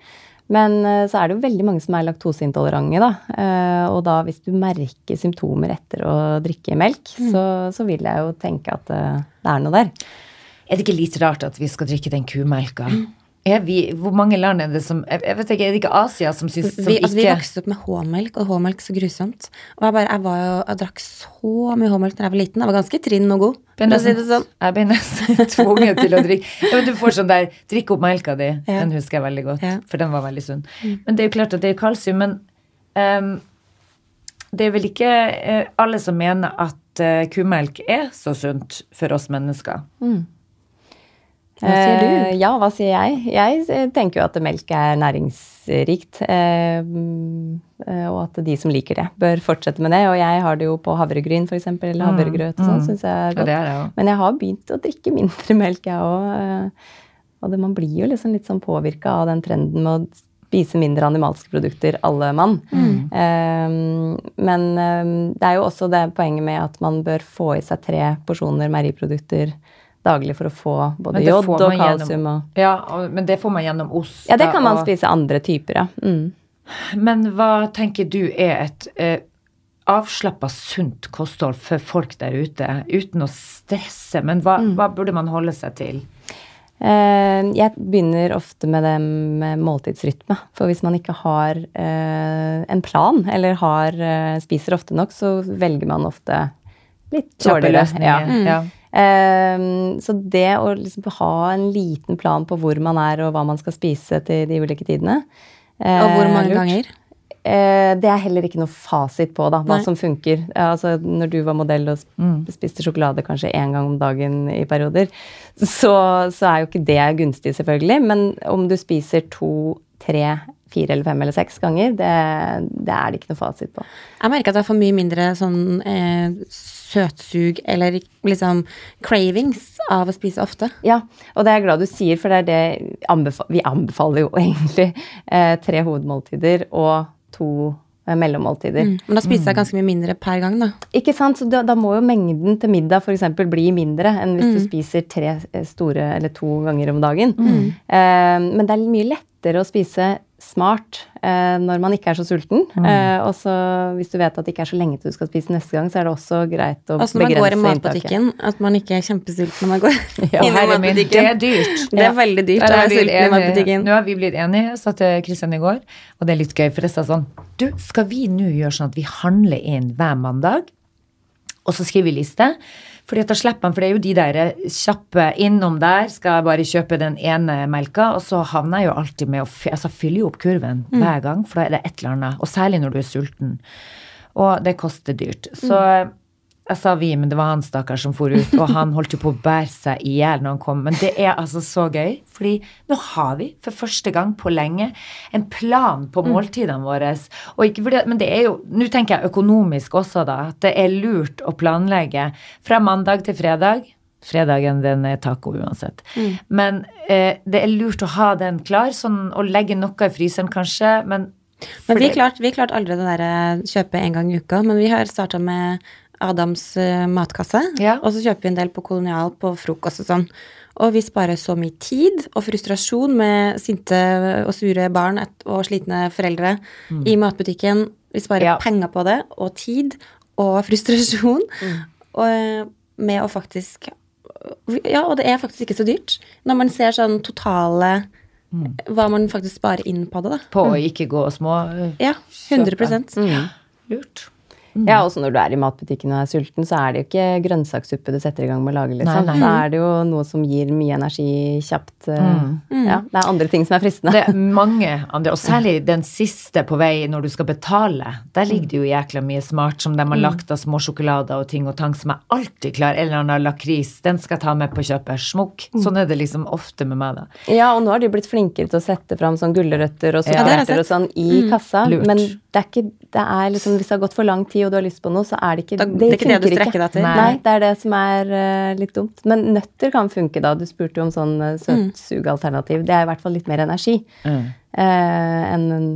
Men eh, så er det jo veldig mange som er laktoseintolerante, da. Eh, Og da hvis du merker symptomer etter å drikke melk, så, så vil jeg jo tenke at eh, det er noe der. Er det ikke litt rart at vi skal drikke den kumelka? Er vi, hvor mange land er det som jeg, vet ikke, Er det ikke Asia som syns som Vi, altså, vi vokste opp med H-melk, og H-melk er så grusomt. Og jeg, bare, jeg, var jo, jeg drakk så mye H-melk da jeg var liten. Jeg var ganske trinn og god. ble si sånn. Jeg ble nesten tvunget til å drikke. Ja, men du får sånn der Drikk opp melka di. Ja. Den husker jeg veldig godt, Ja. for den var veldig sunn. Men det er jo klart at det er kalsium, men um, det er vel ikke eh, alle som mener at eh, kumelk er så sunt for oss mennesker. Hva sier du? Eh, ja, hva sier jeg? Jeg eh, tenker jo at melk er næringsrikt. Eh, mm, og at de som liker det, bør fortsette med det. Og jeg har det jo på havregryn, f.eks., eller havregrøt og sånn. Syns jeg er Ja, godt. det er det. Men jeg har begynt å drikke mindre melk, jeg òg. Og det, man blir jo liksom litt sånn påvirka av den trenden med å spise mindre animalske produkter, alle mann. Eh, men um, det er jo også det poenget med at man bør få i seg tre porsjoner meieriprodukter daglig for å få både jod og kalsium og Ja, men det får man gjennom ost. Ja, det kan man og- spise andre typer, ja. Mm. Men hva tenker du er et eh, avslappa, sunt kosthold for folk der ute, uten å stresse? Men hva, Mm. hva burde man holde seg til? Eh, jeg begynner ofte med det med måltidsrytme. For hvis man ikke har eh, en plan, eller har, eh, spiser ofte nok, så velger man ofte litt dårligere. Ja. Eh, så det å liksom ha en liten plan på hvor man er, og hva man skal spise til de ulike tidene eh, Og hvor mange ganger? Eh, det er heller ikke noe fasit på da, hva Nei. som funker. Altså, når du var modell og Mm. spiste sjokolade kanskje én gang om dagen i perioder, så, så er jo ikke det gunstig, selvfølgelig. Men om du spiser to, tre, fire eller fem eller seks ganger, det, det er det ikke noe fasit på. Jeg merker at jeg får mye mindre sånn eh, søtsug eller liksom cravings av å spise ofte. Ja, og det er jeg glad du sier, for det er det anbefa vi anbefaler jo egentlig. Eh, tre hovedmåltider og to eh, mellommåltider. Mm. Men da spiser jeg ganske mye mindre per gang, da. Ikke sant? Så da, da må jo mengden til middag eksempel bli mindre enn hvis du spiser tre eh, store eller to ganger om dagen. Eh, men det er mye lettere å spise smart eh, når man ikke er så sulten. Eh, og så hvis du vet at det ikke er så lenge til du skal spise neste gang, så er det også greit å Altså når man går i begrense inntaket. matbutikken, at man ikke er kjempesulten når man går Ja, inn i matbutikken. det er dyrt. Det er veldig dyrt å være sulten i matbutikken. Nå har vi blitt enige, sa til Kristian i går, og det er litt gøy, for jeg sa sånn Du, skal vi nå gjøre sånn at vi handler inn hver mandag, og så skriver vi liste? Fordi at da slipper man, for det er jo de der kjappe innom der, skal jeg bare kjøpe den ene melka, og så havner jeg jo alltid med å altså, fylle opp kurven hver gang, for da er det et eller annet, og særlig når du er sulten. Og det koster dyrt. Så jeg sa vi, men det var han stakkar som for ut, og han holdt jo på å bære seg i hjel når han kom. Men det er altså så gøy, fordi nå har vi for første gang på lenge en plan på måltidene våre. Fordi, men det er jo, nå tenker jeg økonomisk også, da, at det er lurt å planlegge fra mandag til fredag. Fredagen den er taco uansett. Men eh, det er lurt å ha den klar, sånn å legge noe i fryseren kanskje, men Men vi klarte, vi klarte aldri det der kjøpe en gang i uka, men vi har starta med Adams eh, matkasse. Ja. Og så kjøper vi en del på Kolonial på frokost og sånn. Og vi sparer så mye tid og frustrasjon med sinte og sure barn og slitne foreldre i matbutikken. Vi sparer Ja. penger på det, og tid og frustrasjon. Og eh, med å faktisk Ja, og det er faktisk ikke så dyrt. Når man ser sånn totale Hva man faktisk sparer inn på det, da. på å ikke gå små eh, Ja, 100% lurt. Ja, også når du er i matbutikken og er sulten, så er det jo ikke grønnsakssuppe du setter i gang med å lage, liksom. Nei, nei. Da er det jo noe som gir mye energi kjapt. Mm. Ja, det er andre ting som er fristende. Det er mange andre, og særlig den siste på vei når du skal betale. Der ligger det jo jækla mye smart som de har lagt av små sjokolader og ting og tang som er alltid klar. En eller annen lakris, den skal jeg ta med på kjøpet. Smukk. Sånn er det liksom ofte med meg, da. Ja, og nå har de blitt flinkere til å sette fram sånn gulrøtter og Ja, jeg sukkererter og sånn i kassa. Lurt. Men det er ikke, det er liksom, hvis det har gått for lang tid og du har lyst på noe, så er det ikke Da- det er ikke det du strekker deg til. Nei. Nei. det er det som er uh, litt dumt. Men nøtter kan funke, da. Du spurte jo om sånn uh, søtsugalternativ. Det er i hvert fall litt mer energi Mm. uh, enn en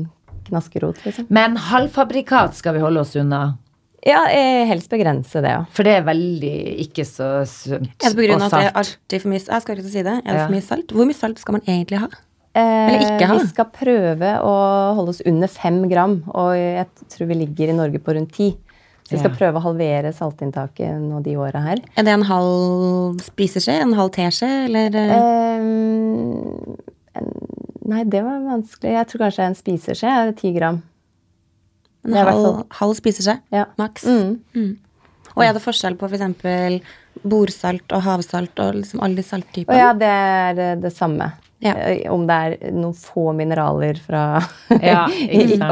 knaskerot, liksom. Men halvfabrikat skal vi holde oss unna. Ja, eh, helst begrense det, ja. For det er veldig ikke så sunt. Er det på grunn av at det er alltid for mye Jeg skal ikke si det. Er det Ja. for mye salt? Hvor mye salt skal man egentlig ha? Eh, Eller ikke ha. Vi skal prøve å holde oss under fem gram, og jeg tror vi ligger i Norge på rundt ti. Så vi skal Ja. prøve å halvere saltinntaket nå de åra her. Er det en halv spiseskje? En halv teskje? Eller eh, Eh, en, nei, det var vanskelig. Jeg tror kanskje en spiseskje er ti gram. en halv, fall- halv spiseskje? Ja. Maks? Mm. Og er det forskjell på f.eks. bordsalt og havsalt og liksom alle de salttypene? ja, det er det, det samme. Ja. Eh, Om det er noen få mineraler fra Ja,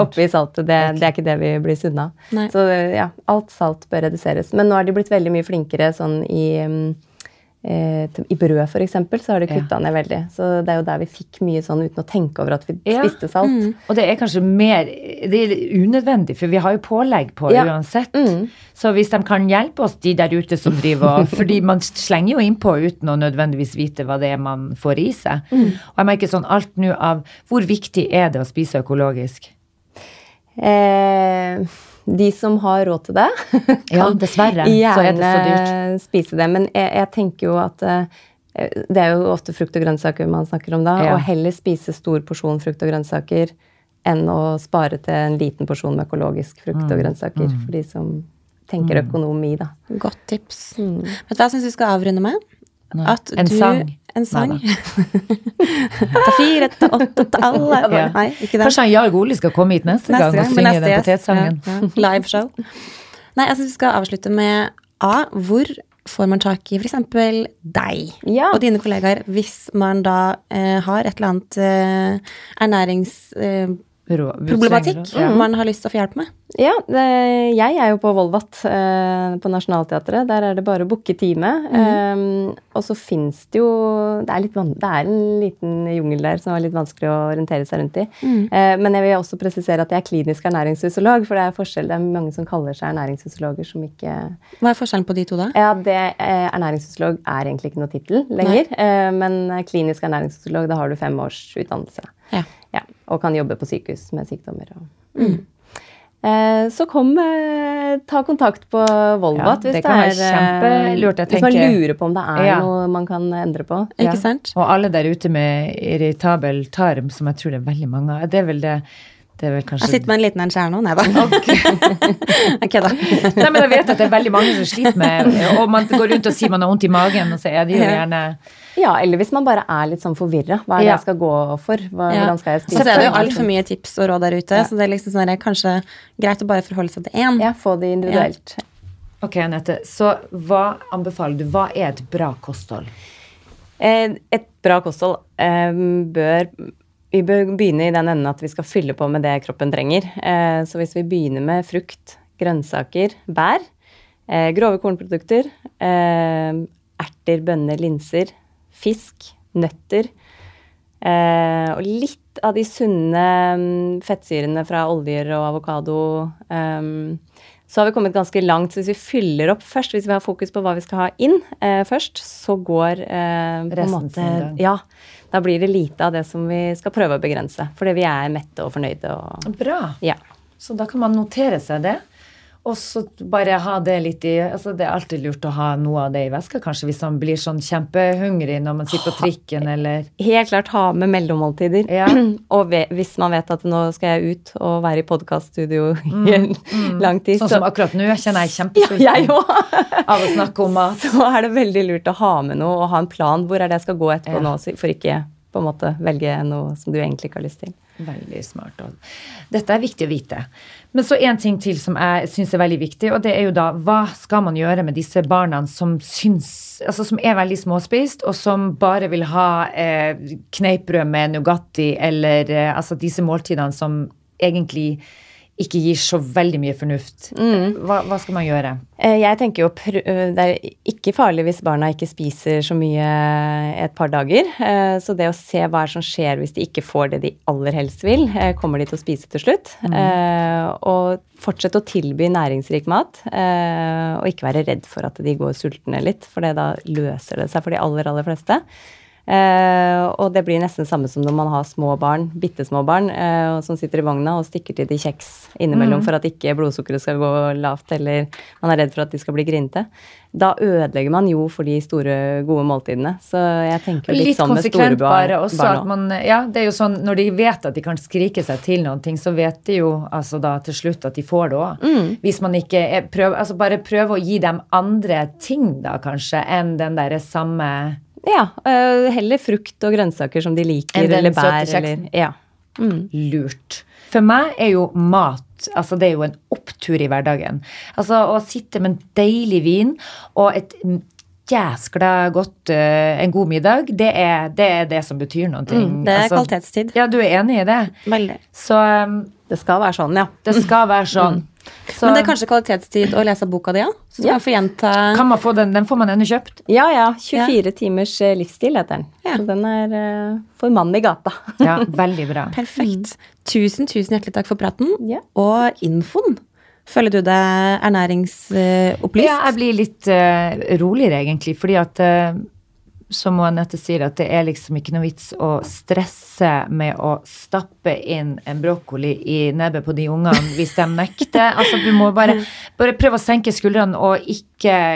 oppi saltet, det, det er ikke det vi blir sunna. Så ja, alt salt bør reduseres. Men nå har de blitt veldig mye flinkere sånn i mm, I brød, for eksempel, så har de kutta ned veldig. Så det er jo der vi fikk mye sånn uten å tenke over at vi Ja. spiste salt. Og det er kanskje mer Det er unødvendig, for vi har jo pålegg på Ja. uansett. Mm. Så hvis de kan hjelpe oss, de der ute som driver Fordi man slenger jo innpå uten å nødvendigvis vite hva det er man får i seg. Mm. Og jeg merker sånn alt nå av Hvor viktig er det å spise økologisk? Eh, de som har råd til det, Ja, dessverre, så er det så dyrt. gjerne spise det. Men jeg, jeg tenker jo at eh, det er jo ofte frukt og grønnsaker man snakker om da. Ja. Og heller spise stor porsjon frukt og grønnsaker enn å spare til en liten porsjon med økologisk frukt Mm. og grønnsaker. For de som tenker økonomi, da. Godt tips. Vet du hva jeg syns vi skal avrunde med? At En du, sang. En sang. Ta fire, ta åtte, ta alle. Ja. Nei, ikke det. Kanskje Jarl Goli skal komme hit neste, gang og synge neste den potetsangen. Ja, ja. Liveshow. Nei, jeg syns vi skal avslutte med A. Hvor får man tak i f.eks. deg Ja. og dine kollegaer hvis man da eh, har et eller annet eh, ernærings... Eh, problematikk Ja. man har lyst til å få hjelp med. Ja, det, jeg er jo på Volvat eh, på Nationaltheatret. Der er det bare å booke time. Eh, og så fins det jo det er, litt, det er en liten jungel der som er litt vanskelig å orientere seg rundt i. Eh, men jeg vil også presisere at jeg er klinisk ernæringsfysiolog, for det er forskjell. Det er mange som kaller seg ernæringsfysiologer som ikke Hva er forskjellen på de to, da? Ja, det, eh, ernæringsfysiolog er egentlig ikke noe tittel lenger. Eh, men klinisk ernæringsfysiolog, da har du fem års utdannelse. Ja. Ja, og kan jobbe på sykehus med sykdommer. Og, Eh, så kom, eh, ta kontakt på Volvat Ja, hvis er eh, kjempelurt, jeg Hvis man lurer på om det er Ja. noe man kan endre på. Ikke sant? Og alle der ute med irritabel tarm, som jeg tror det er veldig mange av. Det er vel det det er vel kanskje Jeg sitter med en liten en skjær nå. Nei da. Jeg kødda. Nei, men jeg vet at det er veldig mange som sliter med Og man går rundt og sier man har vondt i magen, og så er det jo gjerne Ja, eller hvis man bare er litt sånn forvirra. Hva er det Ja. jeg skal gå for? Hva, Ja. Hvordan skal jeg Så det er jo altfor mye tips og råd der ute, så det er liksom sånn, kanskje greit å bare forholde seg til én. Ja, få det individuelt. Ok, Anette. Så hva anbefaler du? Hva er et bra kosthold? Eh, Et bra kosthold eh, bør Vi bør begynne i den enden at vi skal fylle på med det kroppen trenger. Eh, Så hvis vi begynner med frukt, grønnsaker, bær, eh, grove kornprodukter, erter, bønner, linser, fisk, nøtter eh, og litt av de sunne mm, fettsyrene fra oljer og avokado eh, så har vi kommet ganske langt. Så hvis vi fyller opp først, hvis vi har fokus på hva vi skal ha inn eh, først, så går eh, på en Resten måte. Ja. Da blir det lite av det som vi skal prøve å begrense. Fordi vi er mette og fornøyde og Bra. Ja. Så da kan man notere seg det. Og så bare ha det litt i altså Det er alltid lurt å ha noe av det i veska, kanskje, hvis man blir sånn kjempehungrig når man sitter på trikken, eller Helt klart ha med mellommåltider. Ja. og hvis man vet at nå skal jeg ut og være i podkaststudio i en lang tid, Sånn som akkurat nå. Kjenner jeg kjempesulten ja, av å snakke om mat. Så er det veldig lurt å ha med noe og ha en plan. Hvor er det jeg skal gå etterpå Ja. nå, for ikke på en måte velge noe som du egentlig ikke har lyst til. Veldig smart. Dette er viktig å vite. Men så en ting til som jeg syns er veldig viktig, og det er jo da hva skal man gjøre med disse barna som syns Altså som er veldig småspist, og som bare vil ha eh, kneippbrød med Nugatti eller eh, altså disse måltidene som egentlig ikke gir så veldig mye fornuft. Hva, hva skal man gjøre? Eh, Jeg tenker jo eh, Det er ikke farlig hvis barna ikke spiser så mye et par dager. Eh, Så det å se hva som skjer hvis de ikke får det de aller helst vil, eh, kommer de til å spise til slutt. Mm. Og fortsette å tilby næringsrik mat, eh, og ikke være redd for at de går sultne litt, for det da løser det seg for de aller, aller fleste. Eh, og det blir nesten samme som når man har små barn, bitte små barn, eh, som sitter i vogna og stikker til de kjeks innimellom for at ikke blodsukkeret skal gå lavt, eller man er redd for at de skal bli grinete. Da ødelegger man jo for de store, gode måltidene. Så jeg tenker litt, Litt sånn med store barn. også. barn man, ja, det er jo sånn, når de vet at de kan skrike seg til noen ting, så vet de jo altså da til slutt at de får det òg. Mm. Hvis man ikke er, prøver, altså bare prøve å gi dem andre ting, da kanskje, enn den derre samme Ja, øh, heller frukt og grønnsaker som de liker, eller bær, eller Ja. Mm. lurt. For meg er jo mat altså det er jo en opptur i hverdagen. Altså Å sitte med en deilig vin og et jæskla godt eh, en god middag, det er, det er det som betyr noe. Mm, det er altså, kvalitetstid. Ja, du er enig i det? Veldig. Så um, Det skal være sånn, ja. Det skal være sånn. Så Men det er kanskje kvalitetstid å lese boka di, ja? Så du Ja. kan få gjenta kan man få den, den får man ennå kjøpt. Ja ja, 24 timers eh, livsstil heter den. Ja. Så den er uh, for mannen i gata. Ja, veldig bra. Perfekt. Tusen, tusen hjertelig takk for praten. Ja. Og infoen. Føler du deg ernæringsopplyst? Ja, jeg blir litt uh, roligere, egentlig, fordi at som Anette sier, at det er liksom ikke noe vits å stresse med å stappe inn en brokkoli i nebbet på de ungene hvis de nekter. Altså, du må bare, bare prøve å senke skuldrene og ikke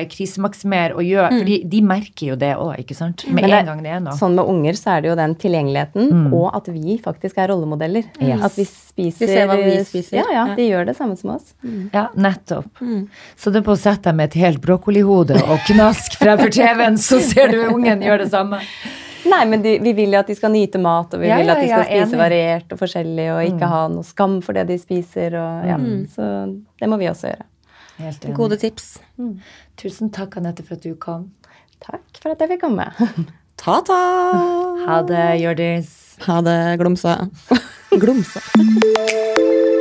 krisemaksimere og gjøre for de merker jo det òg, ikke sant? Med Men det- en gang det er noe. Sånn med unger så er det jo den tilgjengeligheten, og at vi faktisk er rollemodeller. At vi spiser Vi ser hva vi spiser. Ja, ja, Ja. de gjør det samme som oss. Ja, nettopp. Så det er på å sette deg med et helt brokkolihode og knask fremfor TV-en, så ser du ungen gjøre det samme. Nei, men de, vi vil jo at de skal nyte mat, og vi Ja, vil at de skal ja, spise enig. variert og forskjellig, og ikke ha noe skam for det de spiser. Og, ja. Så det må vi også gjøre. Helt enig. Gode tips. Tusen takk, Anette, for at du kom. Takk for at jeg fikk komme. Ta-ta! Ha det, Hjørdis. Ha det, Glomsa. Glomsa.